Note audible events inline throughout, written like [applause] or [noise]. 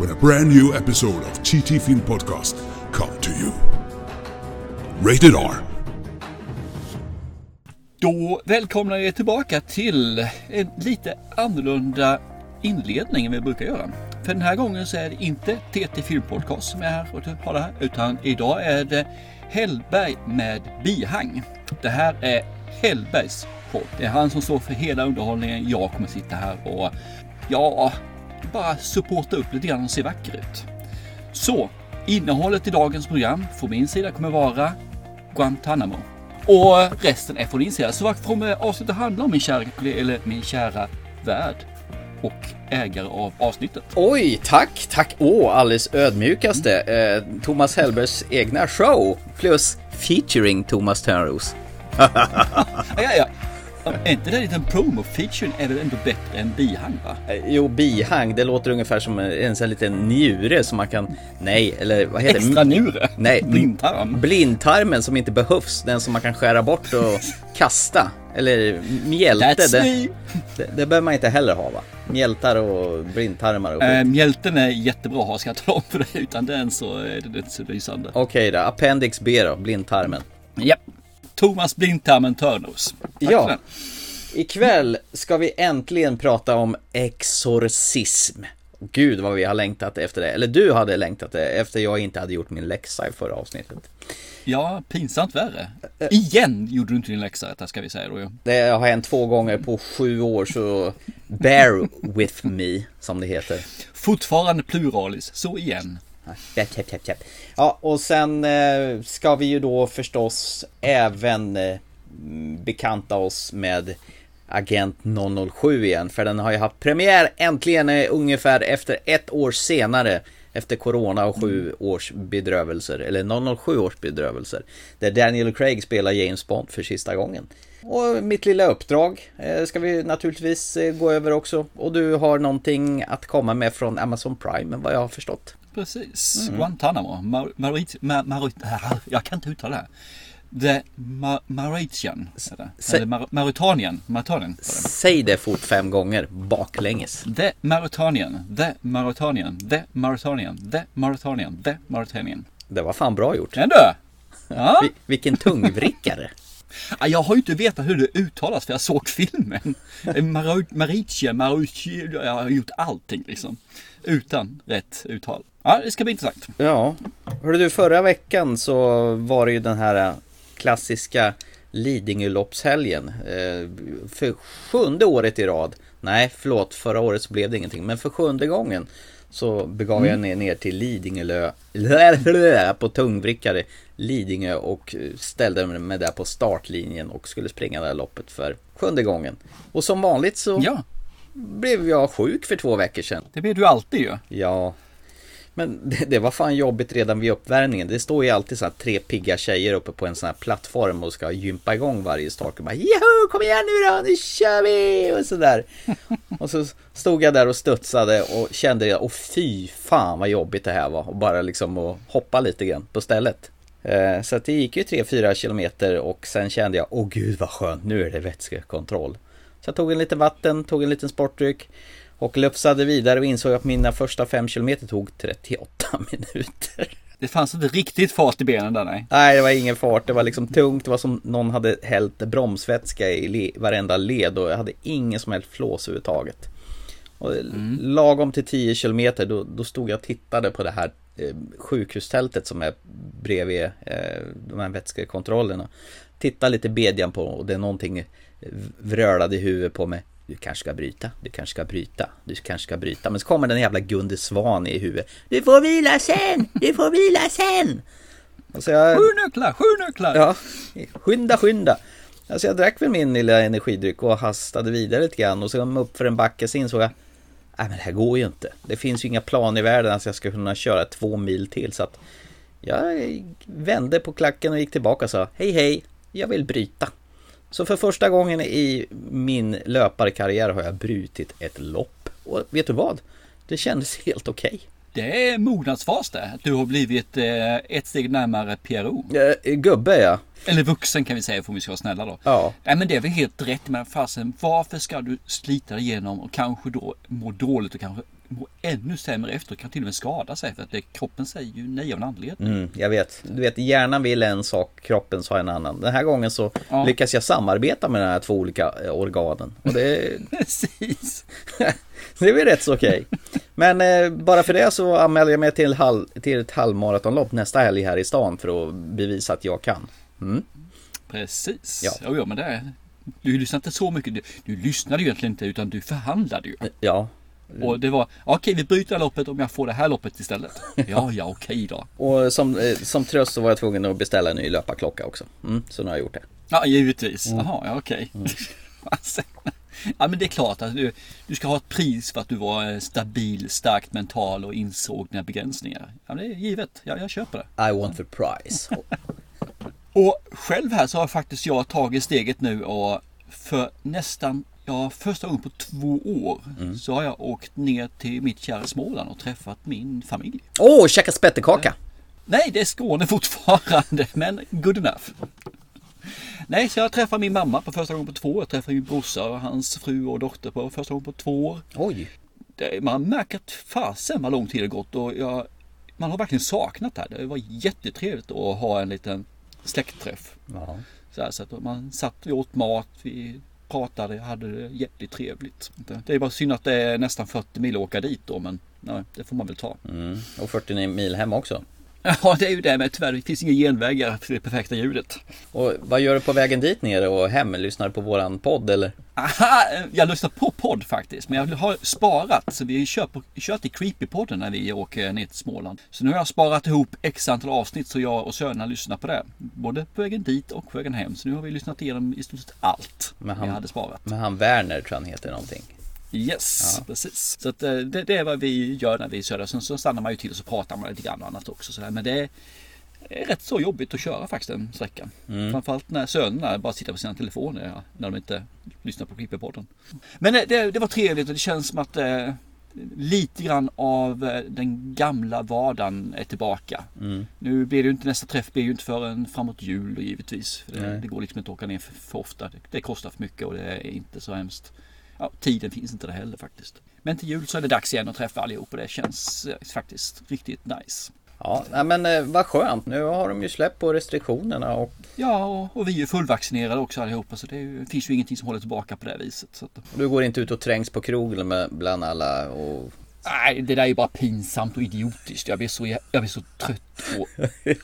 when a brand new episode of TT Film Podcast come to you. Rated R. Då välkomnar jag er tillbaka till en lite annorlunda inledning än vi brukar göra. För den här gången så är det inte TT Film Podcast som är här och har det här, utan idag är det Hellberg med bihang. Det här är Hellbergs podd. Det är han som står för hela underhållningen. Jag kommer sitta här och ja, bara supporta upp lite grann och se vacker ut. Så innehållet i dagens program från min sida kommer vara Guantanamo. Och resten är från din sida. Så vad kommer avsnittet handla om min kära eller min kära värd och ägare av avsnittet? Oj, tack, tack. Åh, alldeles ödmjukaste. Eh, Thomas Hellbergs egna show plus featuring Thomas Törnros. [laughs] Ja, ja, ja. Är inte det en liten promo-featuren är väl ändå bättre än bihang va? Eh, Jo, bihang, det låter ungefär som en, en sån liten njure som man kan... Nej, eller vad heter Extra det? njure? Nej, Blindtarm? Blindtarmen som inte behövs, den som man kan skära bort och [laughs] kasta. Eller mjälte, det, det, det behöver man inte heller ha va? Mjältar och blindtarmar och. Äh, mjälten är jättebra att ha, ska jag tala om för dig. Utan den så är det inte så lysande. Okej då, Appendix B då, blindtarmen. Ja. Thomas Blindtarmen Törnros. Ja. Ikväll ska vi äntligen prata om exorcism. Gud vad vi har längtat efter det. Eller du hade längtat det efter jag inte hade gjort min läxa i förra avsnittet. Ja, pinsamt värre. Igen gjorde du inte din läxa, detta ska vi säga då ju. Det har hänt två gånger på sju år så bear with me som det heter. Fortfarande pluralis, så igen. Japp, japp, japp, japp. Ja, och sen eh, ska vi ju då förstås även eh, bekanta oss med Agent 007 igen. För den har ju haft premiär äntligen eh, ungefär efter ett år senare. Efter Corona och sju års bedrövelser. Eller 007 års bedrövelser. Där Daniel Craig spelar James Bond för sista gången. Och mitt lilla uppdrag ska vi naturligtvis gå över också. Och du har någonting att komma med från Amazon Prime, vad jag har förstått. Precis. Mm. Guantanamo. Mar- Marit... Mar- Marit... äh, Jag kan inte uttala det här. The Ma- Mauritian. Eller, Mar- Mauritanien. Mauritanien. Säg det fort fem gånger baklänges. The Mauritanien. The Mauritanien. The Mauritanien. The Mauritanien. The Mauritanien. Det var fan bra gjort. Ändå? Ja. [laughs] Vi, vilken tungvrickare. Ja, Jag har ju inte vetat hur det uttalas för jag såg filmen. [laughs] Mar- Mauritia, Mauritia, jag har gjort allting liksom. Utan rätt uttal. Ja, det ska bli intressant. Ja, hörde du förra veckan så var det ju den här äh, klassiska Lidingöloppshelgen. Eh, För sjunde året i rad. Nej, förlåt, förra året så blev det ingenting. Men för sjunde gången så begav jag ner, ner till Lidingölö på tungvrickare Lidingö och ställde mig där på startlinjen och skulle springa det här loppet för sjunde gången. Och som vanligt så Ja, blev jag sjuk för två veckor sedan. det blir du alltid ju. Ja. Men [laughs] det, det var fan jobbigt redan vid uppvärmningen. Det står ju alltid så här tre pigga tjejer uppe på en sån här plattform och ska gympa igång varje start. Och bara Joho, kom igen nu då, nu kör vi! Och sådär. Och så stod jag där och studsade och kände det, och fy fan vad jobbigt det här var. Och bara liksom att hoppa lite grann på stället. Eh, Så det gick ju 3-4 kilometer och sen kände jag, åh gud vad skönt, nu är det vätskekontroll. Så jag tog en liten vatten, tog en liten sportdryck och lufsade vidare och insåg att mina första 5 kilometer tog 38 [laughs] minuter. Det fanns inte riktigt fart i benen där nej. Nej, det var ingen fart. Det var liksom tungt. Det var som någon hade hällt bromsvätska i le- varenda led och jag hade ingen som helst flås överhuvudtaget. Och lagom till 10 kilometer då, då stod jag och tittade på det här eh, sjukhustältet som är bredvid eh, de här vätskekontrollerna. Tittade lite bedjan på och det är någonting vrölade i huvudet på mig. Du kanske ska bryta, du kanske ska bryta, du kanske ska bryta. Men så kommer den jävla Gunde Svan i huvudet. Du får vila sen, du får vila sen. Alltså jag, Sju nycklar, sju nycklar! Ja, skynda, skynda. Alltså jag drack väl min lilla energidryck och hastade vidare lite grann och så kom jag upp för en backe så insåg jag Nej men det här går ju inte. Det finns ju inga planer i världen att jag ska kunna köra två mil till så att jag vände på klacken och gick tillbaka och sa hej hej, jag vill bryta. Så för första gången i min löparkarriär har jag brutit ett lopp. Och vet du vad? Det kändes helt okej. Okay. Det är mognadsfas det. Du har blivit eh, ett steg närmare PRO. Eh, gubbe ja. Eller vuxen kan vi säga för vi ska vara snälla då. Ja. Nej men det är väl helt rätt men fasen varför ska du slita dig igenom och kanske då må dåligt och kanske må ännu sämre efter kan till och med skada sig för att det, kroppen säger ju nej av en anledning. Mm, jag vet. Du vet hjärnan vill en sak, kroppen sa en annan. Den här gången så ja. lyckas jag samarbeta med de här två olika eh, organen. Och det... [laughs] Precis. [laughs] det är väl rätt så okej. Okay. Men eh, bara för det så anmäler jag mig till, halv, till ett halvmaratonlopp nästa helg här i stan för att bevisa att jag kan. Mm. Precis. Ja. Jo, ja, men det, du lyssnade inte så mycket. Du, du lyssnade ju egentligen inte utan du förhandlade ju. Ja. Och det var, okej vi bryter loppet om jag får det här loppet istället. [laughs] Ja, ja okej då. Och som, eh, som tröst så var jag tvungen att beställa en ny löparklocka också. Mm, så nu har jag gjort det. Ja, givetvis. Mm. Jaha, ja okej. Mm. [laughs] ja men det är klart att du, du ska ha ett pris för att du var eh, stabil, starkt mental och insåg dina begränsningar. Ja, det är givet. Ja, jag köper det. I want the prize. [laughs] och själv här så har faktiskt jag tagit steget nu och för nästan Ja, första gången på två år mm. så har jag åkt ner till mitt kära Småland och träffat min familj. Åh, oh, käka spettekaka! Nej, det är Skåne [laughs] fortfarande, men good enough. Nej, så jag träffar min mamma på första gången på två år. Jag träffar min brorsa och hans fru och dotter på första gången på två år. Oj! Man märker att fasen vad lång tid det gått och jag, man har verkligen saknat det här. Det var jättetrevligt att ha en liten släktträff. Ja. Så, här, så att man satt, vi åt mat, vi pratade, hade det jäkligt trevligt. Det är bara synd att det är nästan 40 mil att åka dit då men nej, det får man väl ta. Mm. Och 40 mil hem också. [laughs] Ja det är ju det men tyvärr det finns inga genvägar till det perfekta ljudet. Och vad gör du på vägen dit ner och hem? Lyssnar du på våran podd eller? Aha, jag lyssnar på podd faktiskt men jag har sparat så vi kör, på, kör till Creepy-podden när vi åker ner till Småland. Så nu har jag sparat ihop x antal avsnitt så jag och sönerna lyssnar på det. Både på vägen dit och på vägen hem. Så nu har vi lyssnat igenom i stort sett allt men han, vi hade sparat. Men han Werner tror han heter någonting. Yes, ja. precis. Så att, eh, det, det, är vad vi gör när vi är södra. Sen så stannar man ju till och så pratar man lite grann och annat också. Så Men det är rätt så jobbigt att köra faktiskt den sträckan. Mm. Framförallt när sönerna bara sitter på sina telefoner ja, när de inte lyssnar på Klipperpodden. Men det, det, det, var trevligt och det känns som att eh, lite grann av eh, den gamla vardagen är tillbaka. Mm. Nu blir det ju inte nästa träff blir ju inte förrän framåt jul givetvis. Det, det, går liksom inte att åka ner för, för ofta. Det, det, kostar för mycket och det är inte så hemskt ja, tiden finns inte där heller faktiskt. Men till jul så är det dags igen att träffa allihop och det känns eh, faktiskt riktigt nice. Ja, men eh, vad skönt. Nu har de ju släppt på restriktionerna och... Ja, och, och vi är ju fullvaccinerade också allihopa så det, är, finns ju ingenting som håller tillbaka på det viset. Att... Du går inte ut och trängs på krogen med, bland alla och... Nej, det där är ju bara pinsamt och idiotiskt. Jag blir så, jag blir så trött och...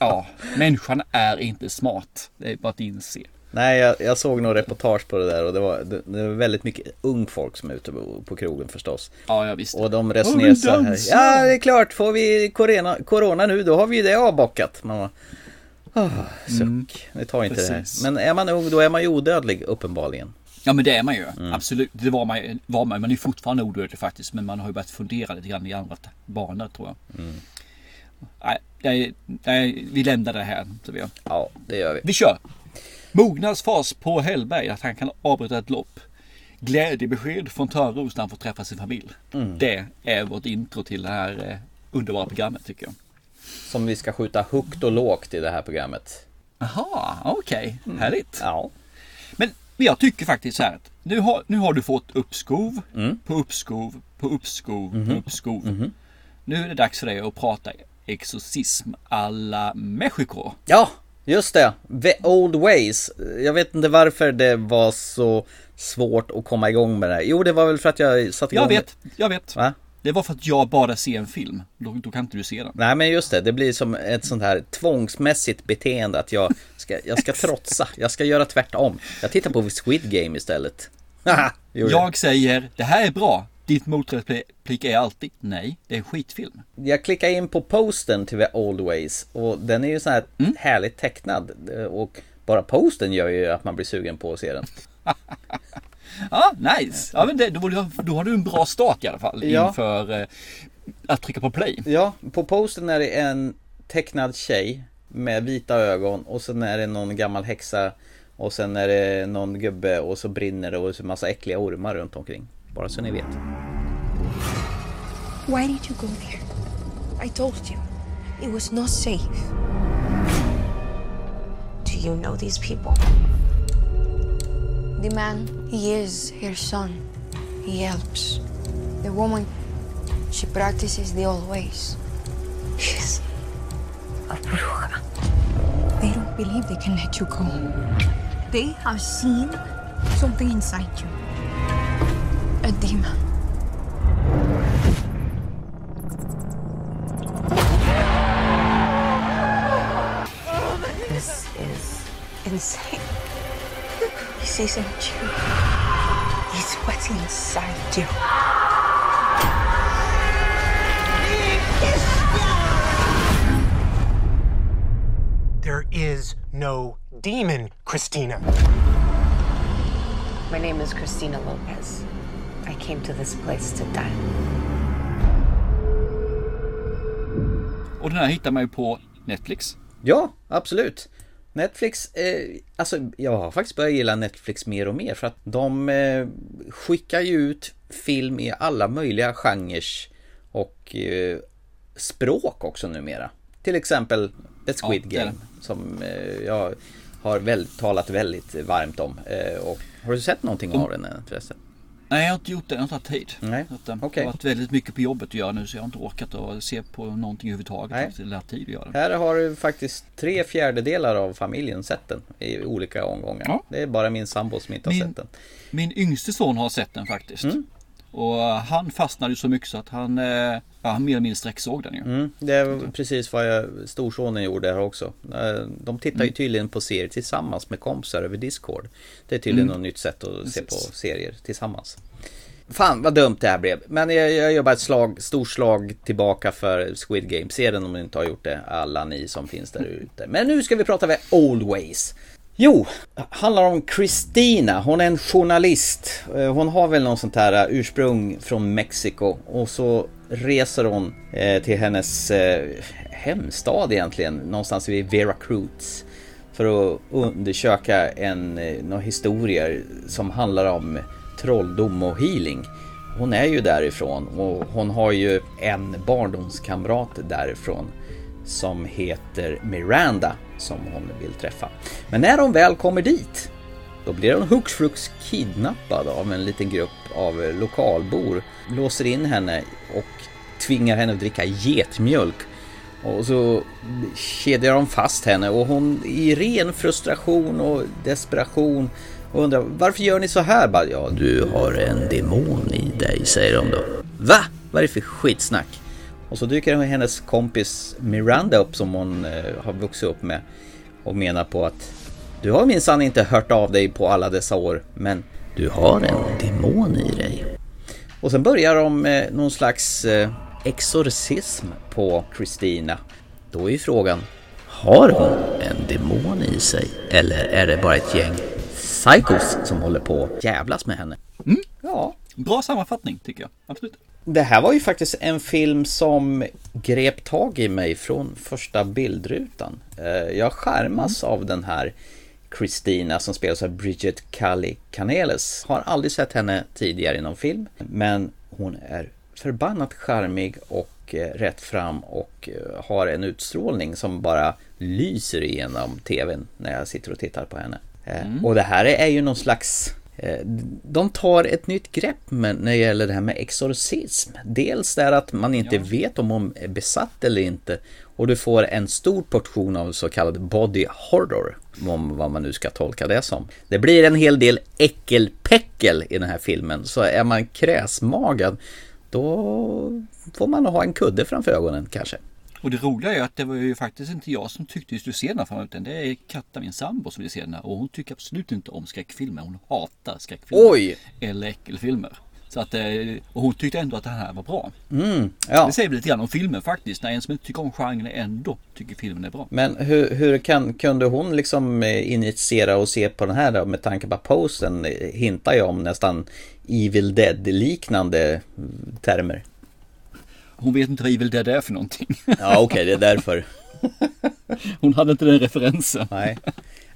Ja, människan är inte smart. Det är bara att inse. Nej, jag, jag såg några reportage på det där och det var, det, det var väldigt mycket ung folk som är ute på, på krogen förstås. Ja, jag visste. Och de resonerar så här. Ja, det är klart, får vi corona, corona nu då har vi det avbockat. Man bara, oh, suck, mm, det tar inte precis. det här. Men är man ung då är man ju odödlig uppenbarligen. Ja men det är man ju, mm. absolut. Det var man, var man, man är fortfarande odödlig faktiskt. Men man har ju börjat fundera lite grann i andra banor tror jag. Mm. Nej, nej, vi lämnar det här. Så vi Ja, det gör vi. Vi kör! Mognadsfas på Hellberg att han kan avbryta ett lopp. Glädjebesked från Törnros när han får träffa sin familj. Mm. Det är vårt intro till det här eh, underbara programmet tycker jag. Som vi ska skjuta högt och lågt i det här programmet. Jaha, okej. Okay. Mm. Härligt. Ja. Men jag tycker faktiskt så här att nu har, nu har du fått uppskov mm. på uppskov på uppskov mm -hmm. på uppskov. -hmm. Nu är det dags för dig att prata exorcism alla Mexiko. Ja, Just det, The Old Ways. Jag vet inte varför det var så svårt att komma igång med det. Jo, det var väl för att jag satte igång. Jag vet, jag vet. Va? Det var för att jag bara ser en film. Då, då, kan inte du se den. Nej, men just det. Det blir som ett sånt här tvångsmässigt beteende att jag ska, jag ska [laughs] trotsa. Jag ska göra tvärtom. Jag tittar på Squid Game istället. [laughs] jag säger, det här är bra. Ditt motreplik är alltid nej, det är en skitfilm. Jag klickar in på posten till The Old Ways och den är ju så här mm. härligt tecknad och bara posten gör ju att man blir sugen på att se den. [laughs] Ja, nice. Ja, men det, då, då har du en bra start i alla fall Ja. inför eh, att trycka på play. Ja, på postern är det en tecknad tjej med vita ögon och sen är det någon gammal häxa och sen är det någon gubbe och så brinner det och så massa äckliga ormar runt omkring. Bara så ni vet. Why did you go there? I told you. It was not safe. Do you know these people? The man, he is her son. He helps. The woman, she practices the old ways. She's a bruja. They don't believe they can let you go. They have seen something inside you. A demon. This is insane. This isn't you. It's what's inside you. There is no demon, Christina. My name is Christina Lopez. Came to this place to die. Och den här hittar man ju på Netflix. Ja, absolut. Netflix, eh, alltså jag har faktiskt börjat gilla Netflix mer och mer för att de eh, skickar ju ut film i alla möjliga genrer och eh, språk också numera. Till exempel The Squid Ja, Game som eh, jag har väl, talat väldigt varmt om. Eh, och har du sett någonting av den eh, förresten? Nej, jag har inte gjort det. Jag har inte haft tid. Nej, att, eh, okej. Det har varit väldigt mycket på jobbet att göra nu så jag har inte orkat att se på någonting överhuvudtaget. Nej. Jag har haft tid att göra. Här har du faktiskt tre fjärdedelar av familjen sett den i olika omgångar. Ja. Det är bara min sambo som inte har Min- sett den. Min yngste son har sett den faktiskt. Mm. Och han fastnade ju så mycket så att han, eh, ja, han mer eller mindre sträcksåg den ju. Mm, det är precis vad jag, storsonen gjorde här också. Eh, De tittar Mm. ju tydligen på serier tillsammans med kompisar över Discord. Det är tydligen Mm. något nytt sätt att se på serier tillsammans. Fan vad dumt det här blev. Men jag, jag gör bara ett slag, stort slag tillbaka för Squid Game. Se den om ni inte har gjort det, alla ni som finns där ute. Men nu ska vi prata med Old Ways. Jo, handlar om Christina. Hon är en journalist. Eh, hon har väl någon sånt här eh, ursprung från Mexiko. Och så reser hon eh, till hennes hemstad egentligen. Någonstans vid Veracruz. För att undersöka en, några historier som handlar om trolldom och healing. Hon är ju därifrån och hon har ju en barndomskamrat därifrån som heter Miranda som hon vill träffa. Men när hon väl kommer dit då blir hon hux flux kidnappad av en liten grupp av lokalbor. Låser in henne och tvingar henne att dricka getmjölk. Och så kedjar de fast henne och hon i ren frustration och desperation och undrar varför gör ni så här? Bara, ja, du har en demon i dig, säger de då. Va? Vad är det för skitsnack? Och så dyker hennes kompis Miranda upp som hon eh, har vuxit upp med och menar på att du har minsann inte hört av dig på alla dessa år, men du har en demon i dig. Och sen börjar de med någon slags eh, exorcism på Christina. Då är ju frågan, har hon en demon i sig? Eller är det bara ett gäng psychos som håller på att jävlas med henne? Ja, Bra sammanfattning tycker jag. Absolut. Det här var ju faktiskt en film som grep tag i mig från första bildrutan. Eh, Jag skärmas av den här Christina som spelas av Bridget Cully Caneles. Har aldrig sett henne tidigare i någon film, men hon är förbannat charmig och eh, rätt fram och eh, har en utstrålning som bara lyser igenom tvn när jag sitter och tittar på henne. Eh, Och det här är ju någon slags De tar ett nytt grepp när det gäller det här med exorcism. Dels där att man inte vet om hon är besatt eller inte. Och du får en stor portion av så kallad body horror. Om vad man nu ska tolka det som. Det blir en hel del äckelpäckel i den här filmen. Så är man kräsmagad då får man ha en kudde framför ögonen kanske. Och det roliga är att det var ju faktiskt inte jag som tyckte vi skulle se den här filmen utan det är Katta, min sambo, som vill se den här. Och hon tycker absolut inte om skräckfilmer. Hon hatar skräckfilmer. Oj! Eller äckelfilmer. Så att, eh, och hon tyckte ändå att det här var bra. Mm, ja. Det säger lite grann om filmen faktiskt. När en som inte tycker om genren ändå tycker filmen är bra. Men hur, hur kan, kunde hon liksom eh, initiera och se på den här då med tanke på att posten eh, hintar ju om nästan Evil Dead-liknande mm, termer. Hon vet inte vad Evil Dead är för någonting. [laughs] Ja, okej, okay, det är därför. [laughs] Hon hade inte den referensen. Nej.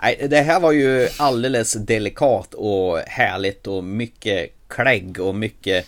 Nej, det här var ju alldeles delikat och härligt och mycket klägg och mycket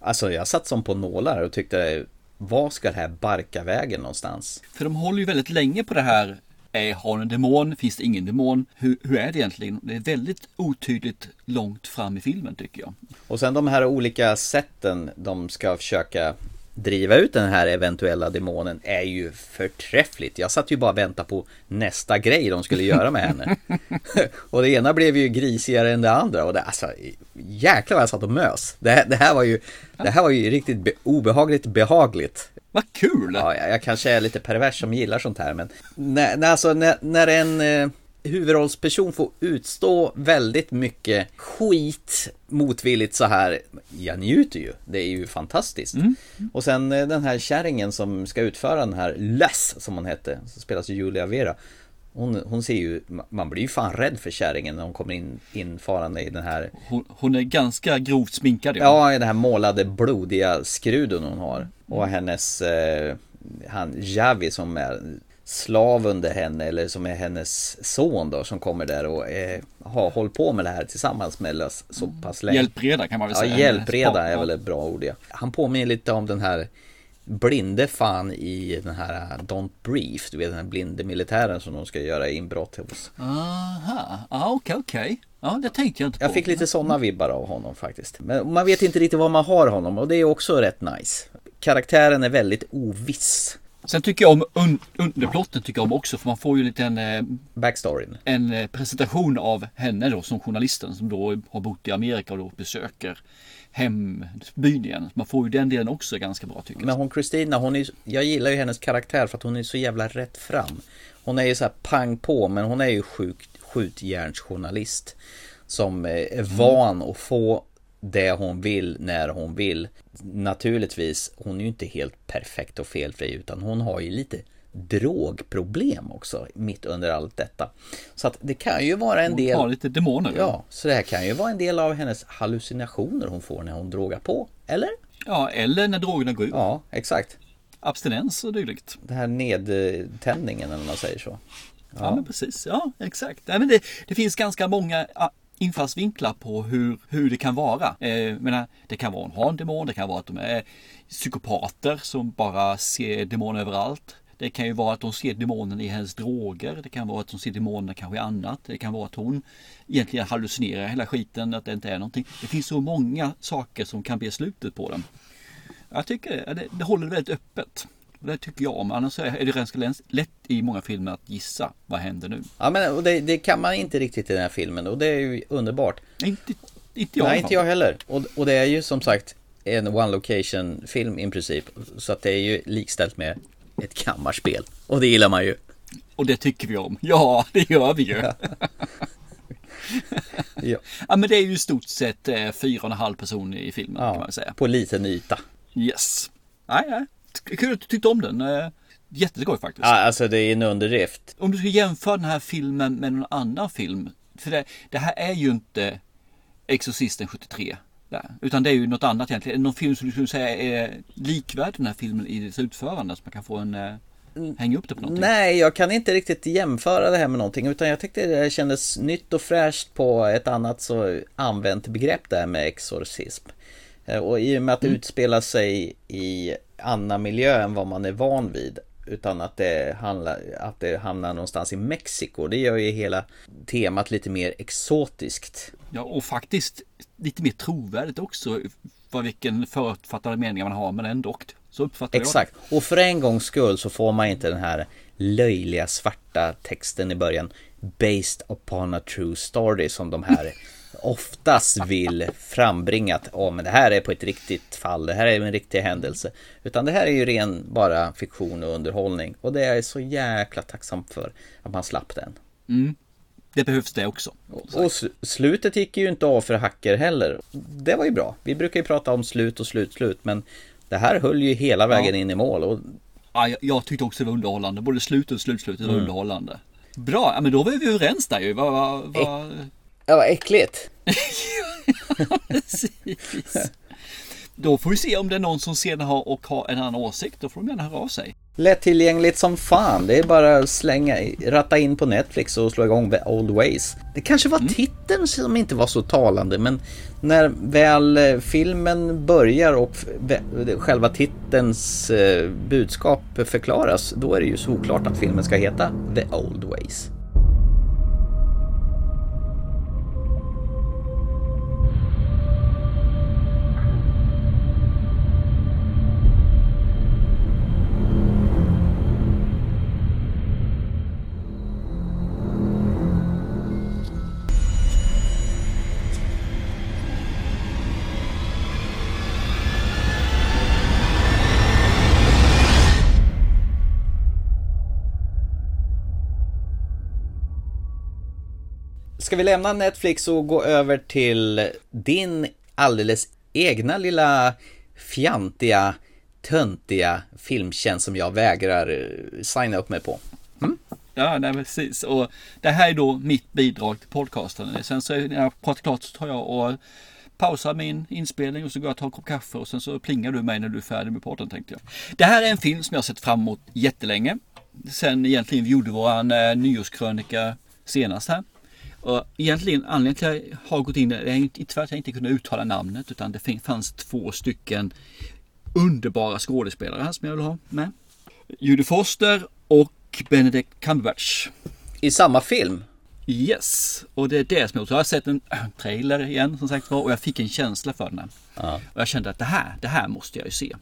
Alltså jag satt som på nålar och tyckte Vad ska det här barka vägen någonstans? För de håller ju väldigt länge på det här är, har en demon? Finns det ingen demon? Hur, hur, är det egentligen? Det är väldigt otydligt långt fram i filmen tycker jag. Och sen de här olika sätten de ska försöka driva ut den här eventuella demonen är ju förträffligt. Jag satt ju bara och väntade på nästa grej de skulle göra med henne. [laughs] och det ena blev ju grisigare än det andra. Och det, alltså, jäklar vad jag satt och mös. Det, det, här var ju, det här var ju riktigt be, obehagligt behagligt. Vad kul! Ja, jag, jag kanske är lite pervers som gillar sånt här men när, alltså, när, när en eh, huvudrollsperson får utstå väldigt mycket skit motvilligt så här. Jag njuter ju. Det är ju fantastiskt. Mm. Och sen eh, den här kärringen som ska utföra den här Les som hon hette. Som spelas av Julia Vera. Hon, hon ser ju, man blir ju fan rädd för kärringen när hon kommer in infarande i den här Hon, hon är ganska grovt sminkad ja. Ja, i den här målade blodiga skruden hon har Och hennes eh, Han Javi som är slav under henne eller som är hennes son då som kommer där och eh, har hållit på med det här tillsammans med Lös så pass länge. Hjälpreda kan man väl säga. Ja, hjälpreda är väl ett bra ord ja. Han påminner lite om den här blinde fan i den här uh, Don't Brief, du vet den här blinde militären som de ska göra inbrott hos. Aha, ah, okej, okay, okej. Okay. Ja, det tänkte jag inte på. Jag fick lite sådana vibbar av honom faktiskt. Men man vet inte riktigt vad man har honom och det är också rätt nice. Karaktären är väldigt oviss. Sen tycker jag om un underplotten tycker jag om också för man får ju lite en eh, Backstoryn En eh, presentation av henne då som journalisten som då har bott i Amerika och då besöker hembyn igen. Man får ju den delen också ganska bra tycker jag. Men hon Kristina, hon är, jag gillar ju hennes karaktär för att hon är så jävla rätt fram. Hon är ju så här pang på men hon är ju sjuk, skjutjärnsjournalist. Som är van att få det hon vill när hon vill. Naturligtvis, hon är ju inte helt perfekt och felfri utan hon har ju lite drogproblem också mitt under allt detta. Så att det kan ju vara en del... Hon har lite demoner. Ja, så det här kan ju vara en del av hennes hallucinationer hon får när hon drogar på. Eller? Ja, eller när drogerna går ut. Ja, exakt. Abstinens och dylikt. Det här nedtändningen eller man säger så. Ja, ja men precis. Ja, exakt. Nej, men det, det finns ganska många infallsvinklar på hur, hur det kan vara. Eh, menar, det kan vara en ha en demon, det kan vara att de är psykopater som bara ser demoner överallt. Det kan ju vara att de ser demonen i hennes droger. Det kan vara att de ser demonen kanske i annat. Det kan vara att hon egentligen hallucinerar hela skiten, att det inte är någonting. Det finns så många saker som kan bli slutet på den. Jag tycker det, det håller väldigt öppet. Det tycker jag om. Annars är det ganska lätt i många filmer att gissa vad händer nu. Ja men det, det, kan man inte riktigt i den här filmen och det är ju underbart. Inte, inte jag. Nej inte jag heller. Och, och det är ju som sagt en one location film i princip. Så att det är ju likställt med ett kammarspel. Och det gillar man ju. Och det tycker vi om. Ja, det gör vi ju. ja. [laughs] ja. men det är ju i stort sett eh, fyra och en halv person i filmen ja, kan man säga. På liten yta. Yes. Nej, nej. Kul att du tyckte om den. Eh, jätteskoj faktiskt. Ja, alltså det är en underdrift. Om du ska jämföra den här filmen med någon annan film. För det, det här är ju inte Exorcisten 73. Där, utan det är ju något annat egentligen. Någon film som du skulle säga är likvärdig den här filmen i dess utförande? Så man kan få en eh, hänga upp det på någonting? Nej, jag kan inte riktigt jämföra det här med någonting. Utan jag tyckte det kändes nytt och fräscht på ett annat så använt begrepp där med exorcism. Eh, och i och med att det mm. utspelar sig i annan miljö än vad man är van vid. Utan att det, handlar, att det hamnar någonstans i Mexiko. Det gör ju hela temat lite mer exotiskt. Ja, och faktiskt lite mer trovärdigt också. Vad vilken förutfattade meningar man har, men ändå. Så uppfattar jag Exakt. Och för en gångs skull så får man inte den här löjliga svarta texten i början. Based upon a true story som de här [laughs] oftast vill frambringa att oh, men det här är på ett riktigt fall, det här är en riktig händelse. Utan det här är ju ren bara fiktion och underhållning. Och det är jag så jäkla tacksam för att man slapp den. Mm. det behövs det också. Och s- slutet gick ju inte av för hacker heller. Det var ju bra. Vi brukar ju prata om slut och slut, slut. Men det här höll ju hela vägen in i mål. Och Ja, jag, jag tyckte också det var underhållande. Både slutet och slutslutet Mm. var underhållande. Bra, ja, men då var vi överens där ju. Vad, vad, vad... det var äckligt. Precis. [laughs] Då får vi se om det är någon som senare har och har en annan åsikt. Då får de gärna höra av sig. Lättillgängligt som fan. Det är bara att slänga, ratta in på Netflix och slå igång The Old Ways. Det kanske var titeln som inte var så talande men när väl eh, filmen börjar och själva titelns eh, budskap förklaras då är det ju såklart att filmen ska heta The Old Ways. Ska vi lämna Netflix och gå över till din alldeles egna lilla fjantiga, töntiga filmtjänst som jag vägrar eh, signa upp mig på? Mm. Ja, nej, precis. Och det här är då mitt bidrag till podcasten. Sen så när jag pratat klart så tar jag och pausar min inspelning och så går jag och tar en kopp kaffe och sen så plingar du mig när du är färdig med podden tänkte jag. Det här är en film som jag har sett fram emot jättelänge. Sen egentligen vi gjorde våran eh, nyårskrönika senast här. Och egentligen anledningen till att jag har gått in är inte att jag inte kunde uttala namnet utan det fanns två stycken underbara skådespelare här som jag vill ha med. Judy Foster och Benedict Cumberbatch. I samma film? Yes, och det är det som jag tror. Jag har sett en [clears throat] trailer igen som sagt var och jag fick en känsla för den. här. Ja. Och jag kände att det här, det här måste jag ju se.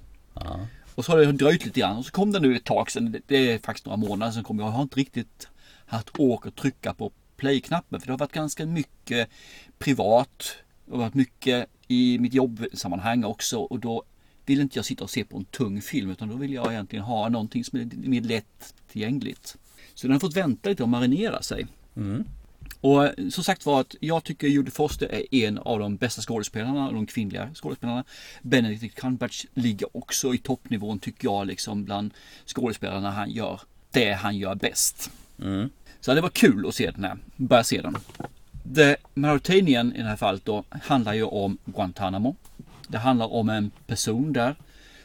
Och så har det dröjt lite grann och så kom den nu ett tag sedan. Det- är faktiskt några månader sedan kom. Jag har inte riktigt haft åk att trycka på play-knappen för det har varit ganska mycket privat. Det har varit mycket i mitt jobbsammanhang också och då vill inte jag sitta och se på en tung film utan då vill jag egentligen ha någonting som är mer lätt tillgängligt. Så den har fått vänta lite och marinera sig. Och eh, som sagt var att jag tycker Judy Foster är en av de bästa skådespelarna, de kvinnliga skådespelarna. Benedict Cumberbatch ligger också i toppnivån tycker jag liksom bland skådespelarna han gör det han gör bäst. Så det var kul att se den här, börja se den. The Mauritanian i det här fallet då handlar ju om Guantanamo. Det handlar om en person där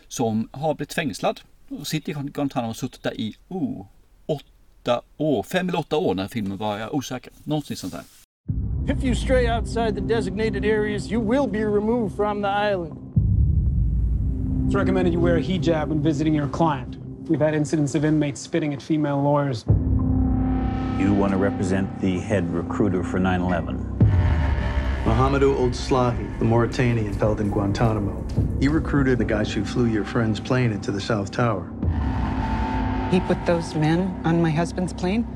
som har blivit fängslad och sitter i Guantanamo och suttit där i oh, åtta år, fem eller åtta år när filmen var, osäker, någonting sånt där. If you stray outside the designated areas, you will be removed from the island. It's recommended you wear a hijab when visiting your client. We've had incidents of inmates spitting at female lawyers. You want to represent the head recruiter for 9 11. Mohamedou Old Slahi, the Mauritanian held in Guantanamo. He recruited the guys who flew your friend's plane into the South Tower. He put those men on my husband's plane?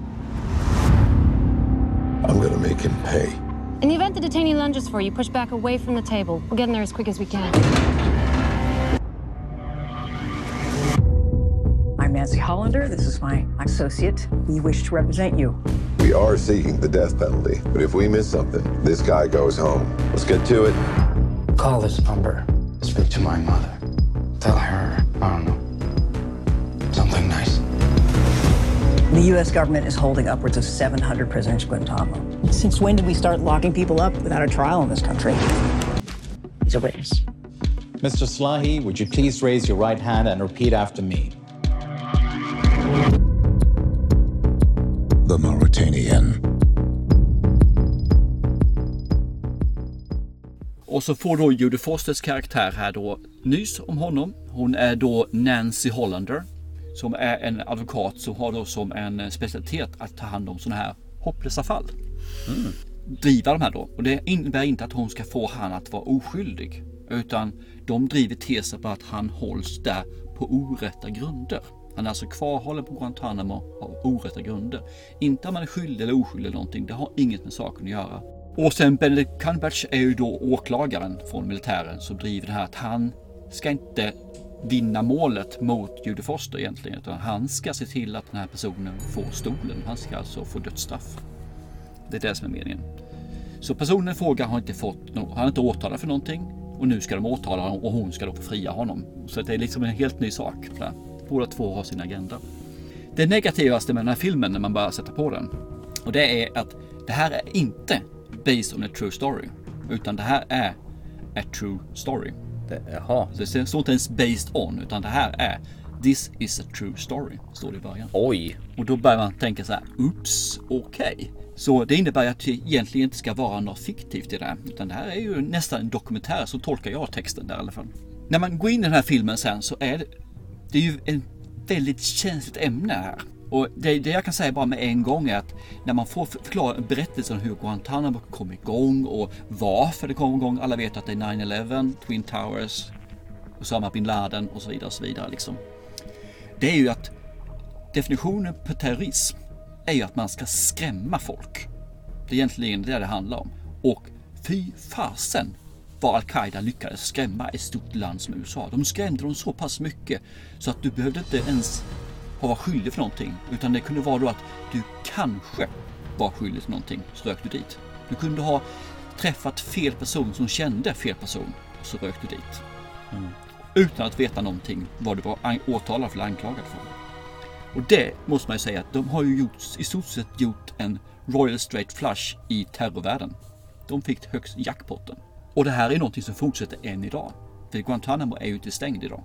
I'm gonna make him pay. In the event the detainee lunges for you, push back away from the table. We'll get in there as quick as we can. Nancy Hollander. This is my associate. We wish to represent you. We are seeking the death penalty, but if we miss something, this guy goes home. Let's get to it. Call this number. Speak to my mother. Tell her, I don't know, something nice. The U.S. government is holding upwards of 700 prisoners in Guantanamo. Since when did we start locking people up without a trial in this country? He's a witness. Mr. Slahi, would you please raise your right hand and repeat after me? The Mauritanian. Och så får då Judy Fosters karaktär här då nys om honom. Hon är då Nancy Hollander som är en advokat som har då som en specialitet att ta hand om sådana här hopplösa fall. Driva de här då. Och det innebär inte att hon ska få han att vara oskyldig. Utan de driver tesen på att han hålls där på orätta grunder. Han är alltså kvarhållen på Guantanamo av orätta grunder. Inte om han är skyldig eller oskyldig eller någonting. Det har inget med saken att göra. Och sen Benedict Cumberbatch är ju då åklagaren från militären som driver det här att han ska inte vinna målet mot Judy Foster egentligen. Utan han ska se till att den här personen får stolen. Han ska alltså få dödsstraff. Det är det som är meningen. Så personen i fråga har inte fått han har inte åtalat för någonting och nu ska de åtala honom och hon ska då få fria honom. Så det är liksom en helt ny sak. Där. Båda två har sin agenda. Det negativaste med den här filmen när man börjar sätta på den och det är att det här är inte based on a true story utan det här är a true story. Det, jaha. Så det står inte ens based on utan det här är This is a true story, står det i början. Oj! Och då börjar man tänka så här, oops, okej. Okay. Så det innebär att det egentligen inte ska vara något fiktivt i det här. Utan det här är ju nästan en dokumentär, så tolkar jag texten där i alla fall. När man går in i den här filmen sen så är det, det är ju ett väldigt känsligt ämne här. Och det, det, jag kan säga bara med en gång är att när man får förklara berättelsen om hur Guantanamo kom igång och varför det kom igång. Alla vet att det är 9-11, Twin Towers, Osama bin Laden och så vidare. Och så vidare liksom. Det är ju att definitionen på terrorism är ju att man ska skrämma folk. Det är egentligen det det handlar om. Och fy fasen vad Al-Qaida lyckades skrämma ett stort land som USA. De skrämde dem så pass mycket så att du behövde inte ens ha varit skyldig för någonting. Utan det kunde vara då att du kanske var skyldig till någonting, så rök du dit. Du kunde ha träffat fel person som kände fel person, så rök du dit. Mm. Utan att veta någonting vad du var åtalad eller anklagad för. Och det måste man ju säga att de har ju gjort, i stort sett gjort en Royal Straight Flush i terrorvärlden. De fick högst jackpotten. Och det här är någonting som fortsätter än idag. För Guantanamo är ju inte stängd idag.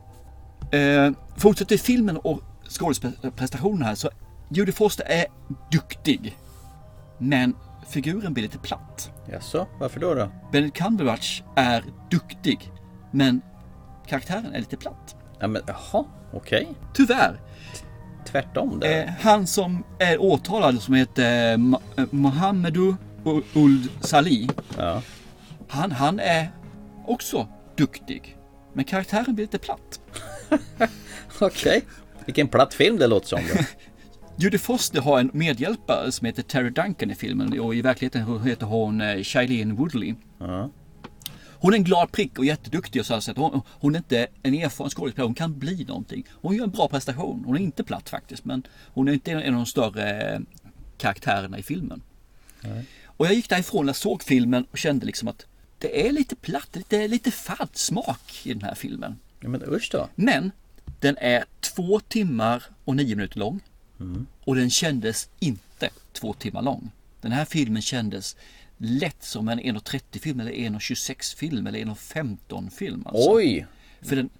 Eh, fortsätter filmen och skådespelarprestationen här så Judy Foster är duktig. Men figuren blir lite platt. Jaså, varför då? då? Benedict Cumberbatch är duktig. Men karaktären är lite platt. Ja, men jaha, okej. Okay. Tyvärr. Tvärtom där. Eh, han som är åtalad som heter eh, Mohamedou Uld Salih. Ja. Han, han är också duktig. Men karaktären blir lite platt. [laughs] okej. Okay. Vilken platt film det låter som. [laughs] Judy Foster har en medhjälpare som heter Terry Duncan i filmen och i verkligheten heter hon eh, Shailene Woodley. Ja. Hon är en glad prick och jätteduktig och så sätt. Hon, hon är inte en erfaren skådespelare, hon kan bli någonting. Hon gör en bra prestation. Hon är inte platt faktiskt, men hon är inte en av de större karaktärerna i filmen. Nej. Och jag gick därifrån och såg filmen och kände liksom att det är lite platt, det är lite fadd smak i den här filmen. Ja, men usch då. Men den är två timmar och nio minuter lång. Mm. Och den kändes inte två timmar lång. Den här filmen kändes lätt som en 1.30 film eller 1.26 film eller 1.15 film. Alltså. Oj! För den,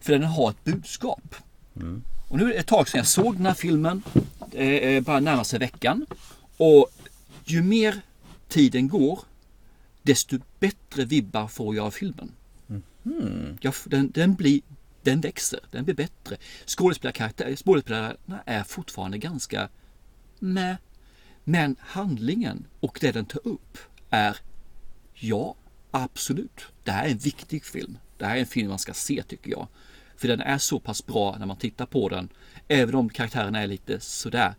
för den har ett budskap. Mm. Och nu är det ett tag sedan jag såg den här filmen. Det är bara närmar sig veckan. Och ju mer tiden går desto bättre vibbar får jag av filmen. Mm. Jag, den, den, blir, den växer, den blir bättre. Skådespelarna är fortfarande ganska med. Men handlingen och det den tar upp är ja, absolut. Det här är en viktig film. Det här är en film man ska se tycker jag. För den är så pass bra när man tittar på den. Även om karaktärerna är lite sådär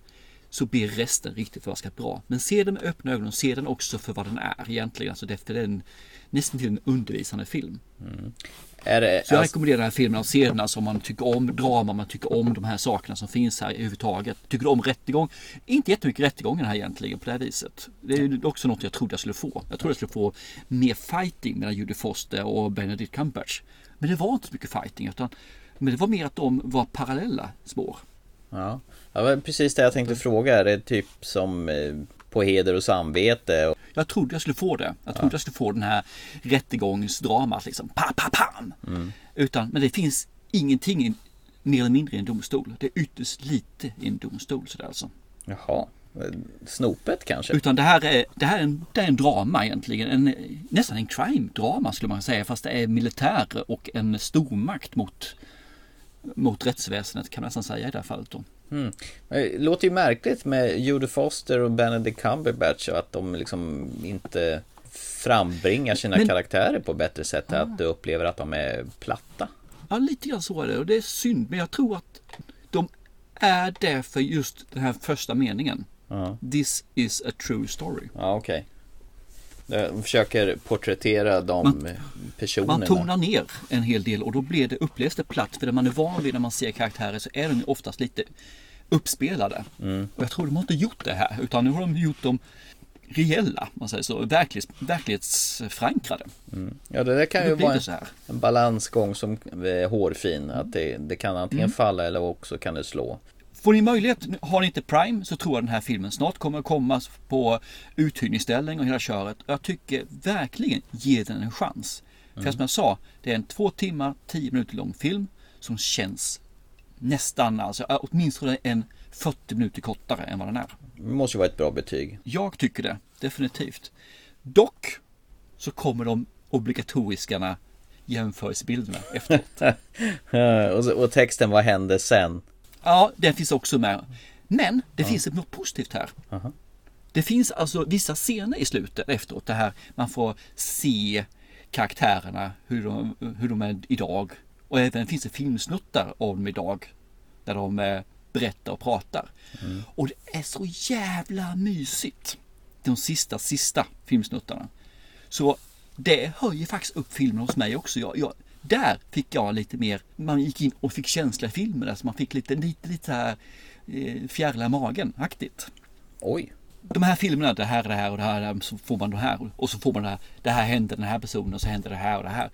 så blir resten riktigt förbaskat bra. Men se den med öppna ögon och se den också för vad den är egentligen. Alltså det är en, nästan till en undervisande film. Mm. Det, så jag alltså... rekommenderar den här filmen att se den alltså om man tycker om drama, man tycker om de här sakerna som finns här överhuvudtaget. Tycker du om rättegång? Inte jättemycket rättegången här egentligen på det här viset. Det är också något jag trodde jag skulle få. Jag trodde jag skulle få mer fighting mellan Judy Foster och Benedict Cumberbatch. Men det var inte så mycket fighting utan men det var mer att de var parallella spår. Ja, ja precis det jag tänkte fråga. Är det typ som eh, på heder och samvete? Jag trodde jag skulle få det. Jag trodde ja. jag skulle få den här rättegångsdramat liksom. Pa, pa, pam! Mm. Utan, men det finns ingenting i, mer eller mindre i en domstol. Det är ytterst lite i en domstol sådär alltså. Jaha. Snopet kanske? Utan det här är, det här är, en, det är en drama egentligen. En, nästan en crime-drama skulle man säga. Fast det är militär och en stormakt mot, mot rättsväsendet kan man nästan säga i det här fallet. Då. Mm. Det låter ju märkligt med Judy Foster och Benedict Cumberbatch och att de liksom inte frambringar sina Men, karaktärer på bättre sätt. Ja. Att du upplever att de är platta. Ja, lite grann så är det och det är synd. Men jag tror att de är det för just den här första meningen. Ja. This is a true story. Ja, okej. Okay. De försöker porträttera de man, personerna. Man tonar ner en hel del och då blir det upplevs det platt. För det man är van vid när man ser karaktärer så är de oftast lite uppspelade. Mm. Och jag tror de har inte gjort det här utan nu har de gjort dem reella, man säger så, verklighets, verklighetsförankrade. Mm. Ja det där kan ju vara en, en balansgång som är hårfin. Att det, det kan antingen Mm. falla eller också kan det slå. Får ni möjlighet, har ni inte Prime så tror jag den här filmen snart kommer att komma på uthyrningsställen och hela köret. Jag tycker verkligen ge den en chans. För Mm. som jag sa, det är en två timmar, tio minuter lång film som känns nästan, alltså åtminstone en 40 minuter kortare än vad den är. Det måste ju vara ett bra betyg. Jag tycker det, definitivt. Dock så kommer de obligatoriska jämförelsebilderna efteråt. [laughs] och, så- och texten vad händer sen? Ja, den finns också med. Men det finns ett något positivt här. Aha. Det finns alltså vissa scener i slutet efteråt. Det här man får se karaktärerna, hur de, hur de är idag. Och även finns det filmsnuttar av dem idag. Där de eh, berättar och pratar. Och det är så jävla mysigt. De sista, sista filmsnuttarna. Så det höjer faktiskt upp filmen hos mig också. Jag, jag, där fick jag lite mer, man gick in och fick känsla i filmen. Alltså man fick lite, lite, lite här eh, fjärilar i magen-aktigt. Oj. De här filmerna, det här, det här och det här, det här, så får man det här och så får man det här. Det här hände den här personen och så hände det här och det här.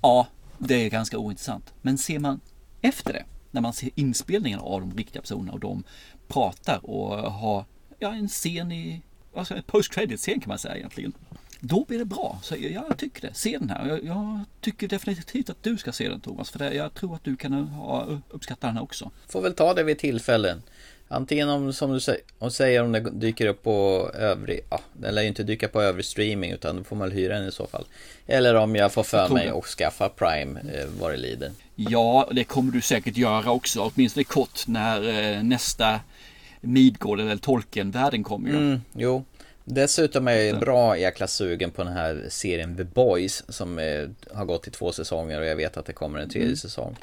Ja, det är ganska ointressant. Men ser man efter det, när man ser inspelningen av de riktiga personerna och de pratar och har ja, en scen i, alltså en post credit scen kan man säga egentligen. Då blir det bra. Så jag, jag tycker det. Se den här. Jag, jag tycker definitivt att du ska se den Thomas. För det, jag tror att du kan ha, uppskatta den här också. Får väl ta det vid tillfällen. Antingen om, som du säger, och säger om det dyker upp på övrig, ja, den lär ju inte dyka på övrig streaming utan då får man hyra den i så fall. Eller om jag får för mig att skaffa Prime eh, vad det lider. Ja, det kommer du säkert göra också. Åtminstone kort när eh, nästa Midgård eller Tolkien-världen kommer ju. Mm, jo. Dessutom är jag bra jäkla sugen på den här serien The Boys som eh, har gått i två säsonger och jag vet att det kommer en tredje Mm. säsong.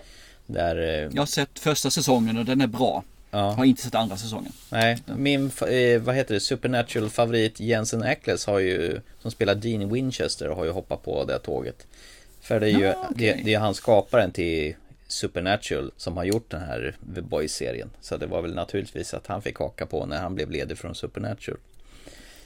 Där, eh, Jag har sett första säsongen och den är bra. Ja. Har inte sett andra säsongen. Nej, min, eh, vad heter det, Supernatural favorit Jensen Ackles har ju, som spelar Dean Winchester, har ju hoppat på det här För det är ju, Ja, okej. det, det är han skaparen till Supernatural som har gjort den här The Boys-serien. Så det var väl naturligtvis att han fick haka på när han blev ledig från Supernatural.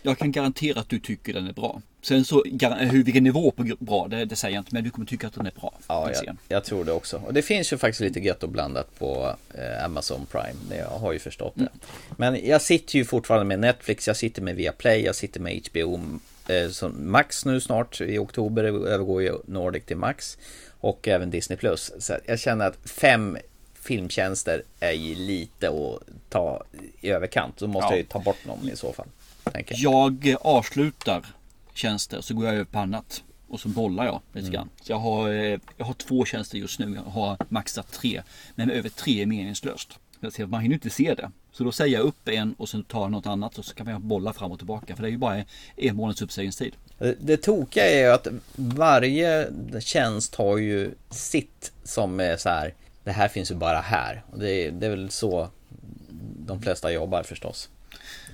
Jag kan garantera att du tycker den är bra. Sen så, hur, vilken nivå på bra, det, det säger jag inte. Men du kommer tycka att den är bra. Ja, jag, jag tror det också. Och det finns ju faktiskt lite gött och blandat på eh, Amazon Prime. Det, jag har ju förstått det. Men jag sitter ju fortfarande med Netflix, jag sitter med Viaplay, jag sitter med HBO eh, som Max nu snart. I oktober övergår ju Nordic till Max. Och även Disney Plus. Så jag känner att fem filmtjänster är ju lite att ta i överkant. Då måste Ja. jag ju ta bort någon i så fall. Tänker jag. Eh, avslutar tjänster så går jag över på annat. Och så bollar jag lite Mm. grann. Så jag har, eh, jag har två tjänster just nu. Jag har maxat tre. Men över tre är meningslöst. Man hinner inte se det. Så då säger jag upp en och sen tar jag något annat och så kan man bolla fram och tillbaka. För det är ju bara en månads uppsägningstid. Det, det tokiga är ju att varje tjänst har ju sitt som är så här. Det här finns ju bara här. Och det, är- det är väl så de flesta jobbar förstås.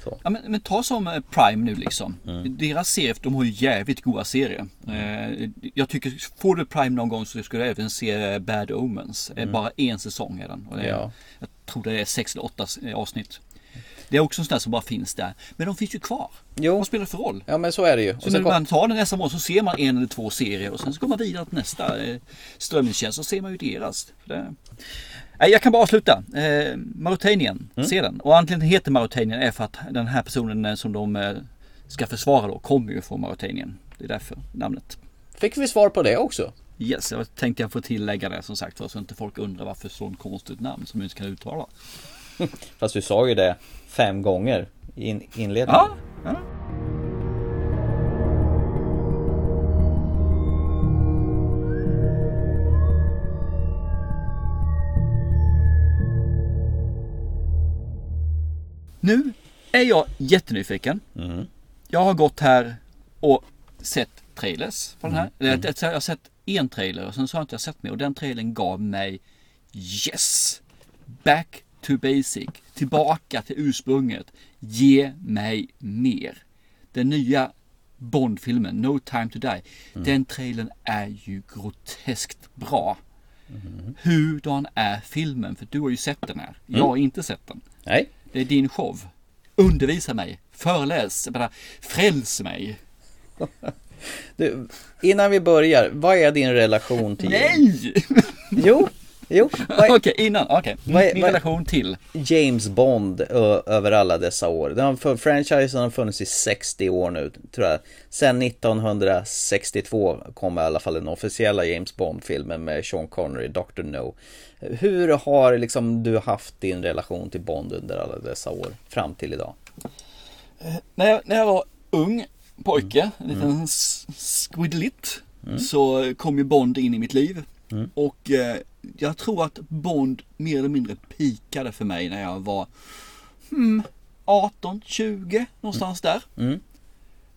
Så. Ja, men, men ta som eh, Prime nu liksom. Mm. Deras serier, de har ju jävligt goda serier. Eh, jag tycker, får du Prime någon gång så ska du även se eh, Bad Omens. Mm. Bara en säsong är den. Är, Ja. Jag tror det är sex eller åtta avsnitt. Det är också en sån där som bara finns där. Men de finns ju kvar. Jo. Vad spelar det för roll? Ja men så är det ju. Så Och när man tar den nästa månad så ser man en eller två serier och sen så går man vidare till nästa strömningstjänst och ser man ju deras. För Det... Nej, jag kan bara avsluta. Eh, Mauretanien, Mm. se den. Och anledningen till heter Mauretanien är för att den här personen eh, som de eh, ska försvara då kommer ju från Mauretanien. Det är därför namnet. fick vi svar på det också? Yes, jag tänkte jag få tillägga det som sagt för så inte folk undrar varför sånt konstigt namn som jag inte kan uttala. [laughs] Fast du sa ju det fem gånger i in, inledningen. Ja, ja. Nu är jag jättenyfiken. Jag har gått här och sett trailers på den här. Mm. Eller, Jag har sett en trailer och sen så har jag inte sett mer och den trailern gav mig Yes! Back to basic. Tillbaka till ursprunget. Ge mig mer. Den nya Bond-filmen No time to die. Den trailern är ju groteskt bra. Hurdan är filmen? För du har ju sett den här. Jag har inte sett den. Nej. Det är din show. Undervisa mig. föreläs, menar, fräls mig. [laughs] Du, innan vi börjar, vad är din relation till Nej! Jo, jo. [laughs] Okej, okay, innan, okej. Okay. Min relation till? James Bond ö, över alla dessa år. Den har, franchisen har funnits i 60 år nu, tror jag. Sen 1962 kom i alla fall den officiella James Bond-filmen med Sean Connery, Dr. No. Hur har liksom du haft din relation till Bond under alla dessa år, fram till idag? När jag, när jag var ung pojke, en liten Mm. s- squidlitt, så kom ju Bond in i mitt liv. Mm. Och eh, jag tror att Bond mer eller mindre pikade för mig när jag var hmm, 18, 20 någonstans där. Mm.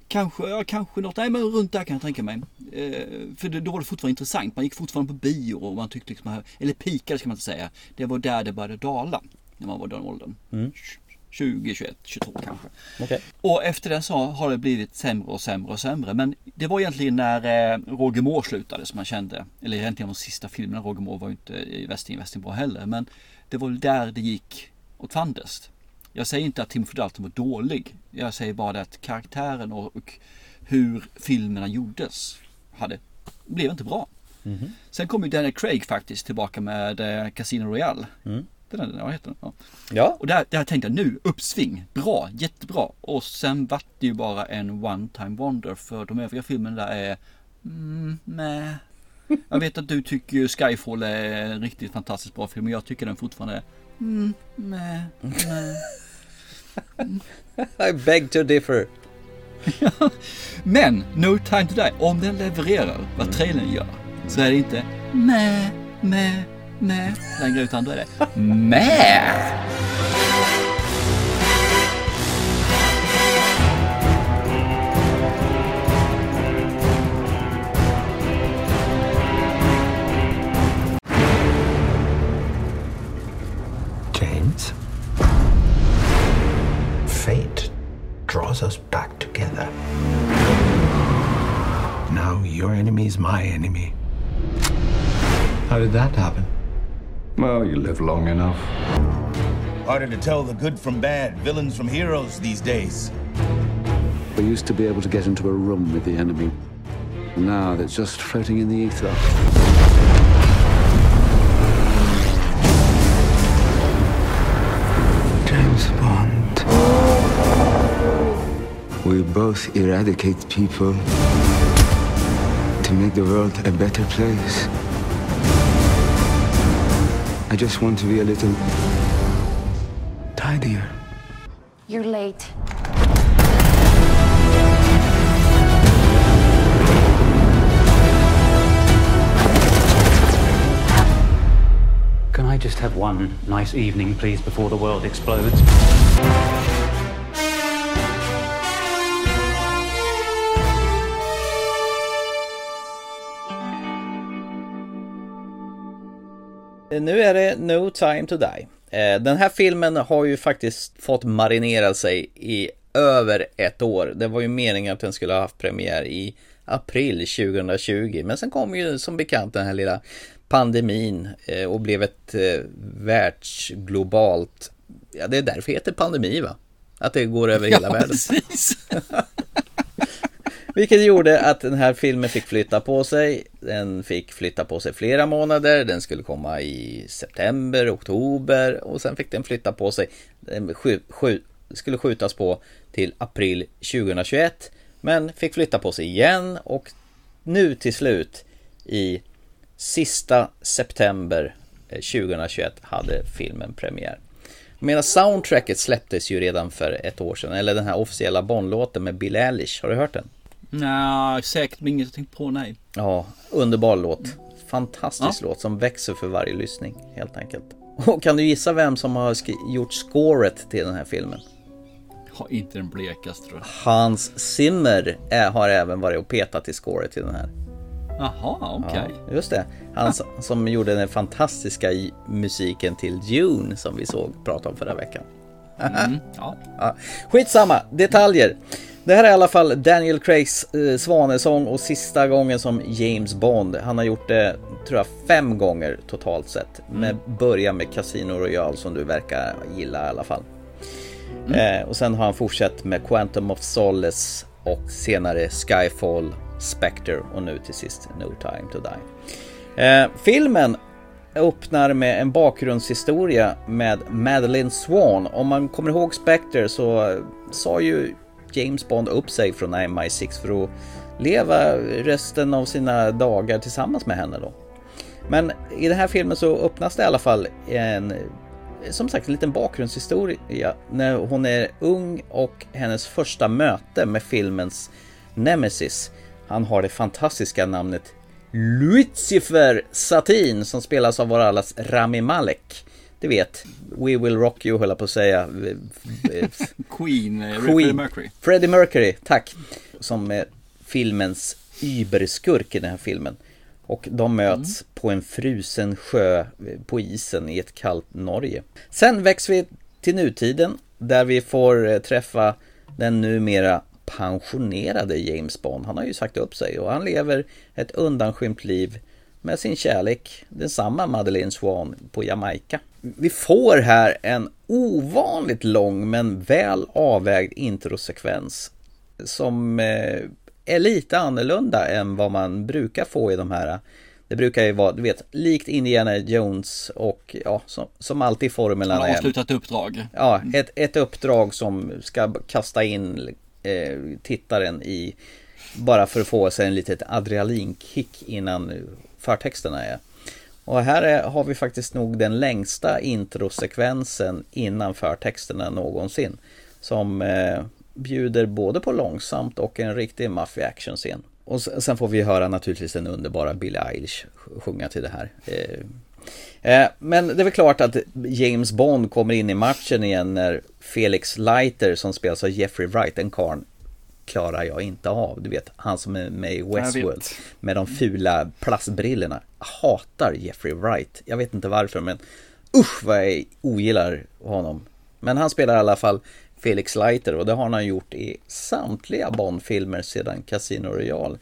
Kanske, ja, kanske något, nej men runt där kan jag tänka mig. Eh, för det, då var det fortfarande intressant. Man gick fortfarande på bio och man tyckte liksom, eller pikade ska man inte säga. Det var där det började dala. När man var den åldern. Mm. 20, 21, 22 kanske. Okej. Och efter det så har det blivit sämre och sämre och sämre. Men det var egentligen när eh, Roger Moore slutade som man kände. Eller egentligen de sista filmerna. Roger Moore var ju inte i Västing Västing bra heller. Men det var där det gick åt fandest. Jag säger inte att Timothy Dalton var dålig. Jag säger bara det att karaktären och, och hur filmerna gjordes hade, blev inte bra. Mhm. Sen kom ju Daniel Craig faktiskt tillbaka med eh, Casino Royale. Mm. Den är, vad heter den? Ja. Ja. Och där, där tänkte jag nu, uppsving, bra, jättebra. Och sen vart det ju bara en one time wonder för de övriga filmerna där är mm, med. Jag vet att du tycker Skyfall är en riktigt fantastiskt bra film, men jag tycker den fortfarande är mm, med, med. [laughs] I beg to differ. [laughs] Men No time to die, om den levererar vad trailern gör så är det inte med, med, med längre utan då är det med. James, fate draws us back together. Now your enemy is my enemy. How did that happen? Well, you live long enough. Harder to tell the good from bad, villains from heroes these days. We used to be able to get into a room with the enemy. Now they're just floating in the ether. James Bond. We both eradicate people to make the world a better place. I just want to be a little tidier. You're late. Can I just have one nice evening, please, before the world explodes? Nu är det No time to die. Eh, Den här filmen har ju faktiskt fått marinera sig i över ett år. Det var ju meningen att den skulle ha haft premiär i april 2020. Men sen kom ju som bekant den här lilla pandemin eh, och blev ett eh, världsglobalt... Ja, det är därför det heter pandemi va? Att det går över [laughs] hela Ja, världen. [laughs] Vilket gjorde att den här filmen fick flytta på sig. Den fick flytta på sig flera månader. Den skulle komma i september, oktober och sen fick den flytta på sig. Den skju, skju, skulle skjutas på till april 2021. Men fick flytta på sig igen och nu till slut i sista september eh, 2021 hade filmen premiär. Medan soundtracket släpptes ju redan för ett år sedan, eller den här officiella Bond-låten med Bill Eilish, har du hört den? Nej, säkert men inget jag tänkt på, nej. Ja, underbar låt. Fantastisk låt som växer för varje lyssning, helt enkelt. [laughs] Och kan du gissa vem som har gjort scoret till den här filmen? Har inte den blekaste tror jag. Hans Zimmer är, har även varit och petat i scoret till den här. Jaha, okej. Ja, just det. Han s- som gjorde den fantastiska musiken till Dune som vi såg prata om förra veckan. Mm, ja. [laughs] Ja, skitsamma, detaljer. Det här är i alla fall Daniel Craigs eh, svanesång och sista gången som James Bond. Han har gjort det, tror jag, fem gånger totalt sett. Med början med Casino Royale som du verkar gilla i alla fall. Eh, och sen har han fortsatt med Quantum of Solace och senare Skyfall, Spectre och nu till sist No Time To Die. Eh, filmen öppnar med en bakgrundshistoria med Madeleine Swan. Om man kommer ihåg Spectre så sa ju James Bond upp sig från MI6 för att leva resten av sina dagar tillsammans med henne då. Men i den här filmen så öppnas det i alla fall en som sagt en liten bakgrundshistoria när hon är ung och hennes första möte med filmens Nemesis. Han har det fantastiska namnet Lucifer Satin som spelas av vår allas Rami Malek. Du vet, We Will Rock You höll jag på att säga. Queen, eh, Queen. Freddie Mercury. Freddie Mercury, tack. Som är filmens überskurk i den här filmen. Och de möts mm. på en frusen sjö på isen i ett kallt Norge. Sen växer vi till nutiden där vi får eh, träffa den numera pensionerade James Bond. Han har ju sagt upp sig och han lever ett undanskymt liv med sin kärlek, densamma Madeleine Swan på Jamaica. Vi får här en ovanligt lång men väl avvägd introsekvens som eh, är lite annorlunda än vad man brukar få i de här det brukar ju vara, du vet, likt Indiana Jones och ja, som, som alltid formulan är... Avslutat uppdrag. Ja, ett, ett uppdrag som ska kasta in eh, tittaren i bara för att få sig en litet adrenalinkick innan förtexterna är. Och här är, har vi faktiskt nog den längsta introsekvensen innan förtexterna någonsin. Som eh, bjuder både på långsamt och en riktig maffig actionscen. Och sen får vi höra naturligtvis den underbara Billie Eilish sjunga till det här. Eh, eh, men det är väl klart att James Bond kommer in i matchen igen när Felix Leiter som spelas av Jeffrey Wright, en karn klarar jag inte av. Du vet, han som är med i Westworld med de fula plastbrillorna. hatar Jeffrey Wright. Jag vet inte varför, men usch vad jag ogillar honom. Men han spelar i alla fall Felix Leiter och det har han gjort i samtliga Bond-filmer sedan Casino Royale.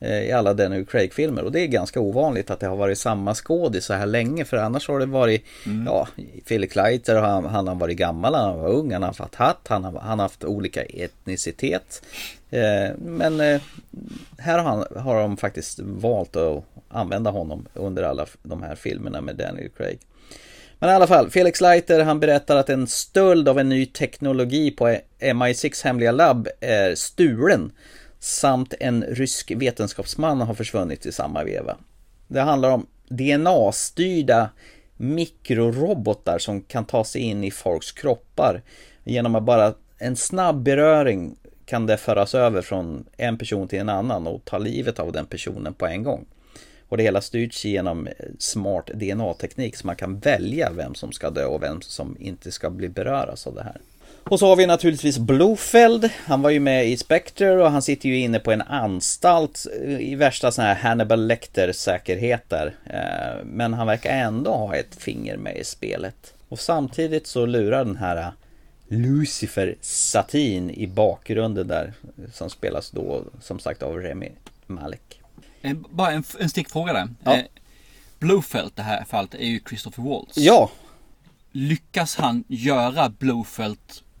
Eh, I alla Daniel Craig-filmer. Och det är ganska ovanligt att det har varit samma skådis så här länge för annars har det varit mm. Ja, Felix Leiter han, han har varit gammal, han var ung, han har haft hatt, han har, han har haft olika etnicitet. Eh, Men eh, här har, han, har de faktiskt valt att använda honom under alla de här filmerna med Daniel Craig. Men i alla fall, Felix Leiter han berättar att en stöld av en ny teknologi på MI6 hemliga labb är stulen samt en rysk vetenskapsman har försvunnit i samma veva. Det handlar om DNA-styrda mikrorobotar som kan ta sig in i folks kroppar genom att bara en snabb beröring kan det föras över från en person till en annan och ta livet av den personen på en gång. Och det hela styrs genom smart DNA-teknik så man kan välja vem som ska dö och vem som inte ska bli beröras av det här. Och så har vi naturligtvis Blofeld. Han var ju med i Spectre och han sitter ju inne på en anstalt i värsta sån här Hannibal Lecter-säkerhet där. Eh, men han verkar ändå ha ett finger med i spelet. Och samtidigt så lurar den här Lucifer Satin i bakgrunden där som spelas då som sagt av Remy Malek. Bara en, en stickfråga där. Ja. Eh, Blofeld det här fallet är ju Christopher Waltz. Ja. Lyckas han göra Blofeld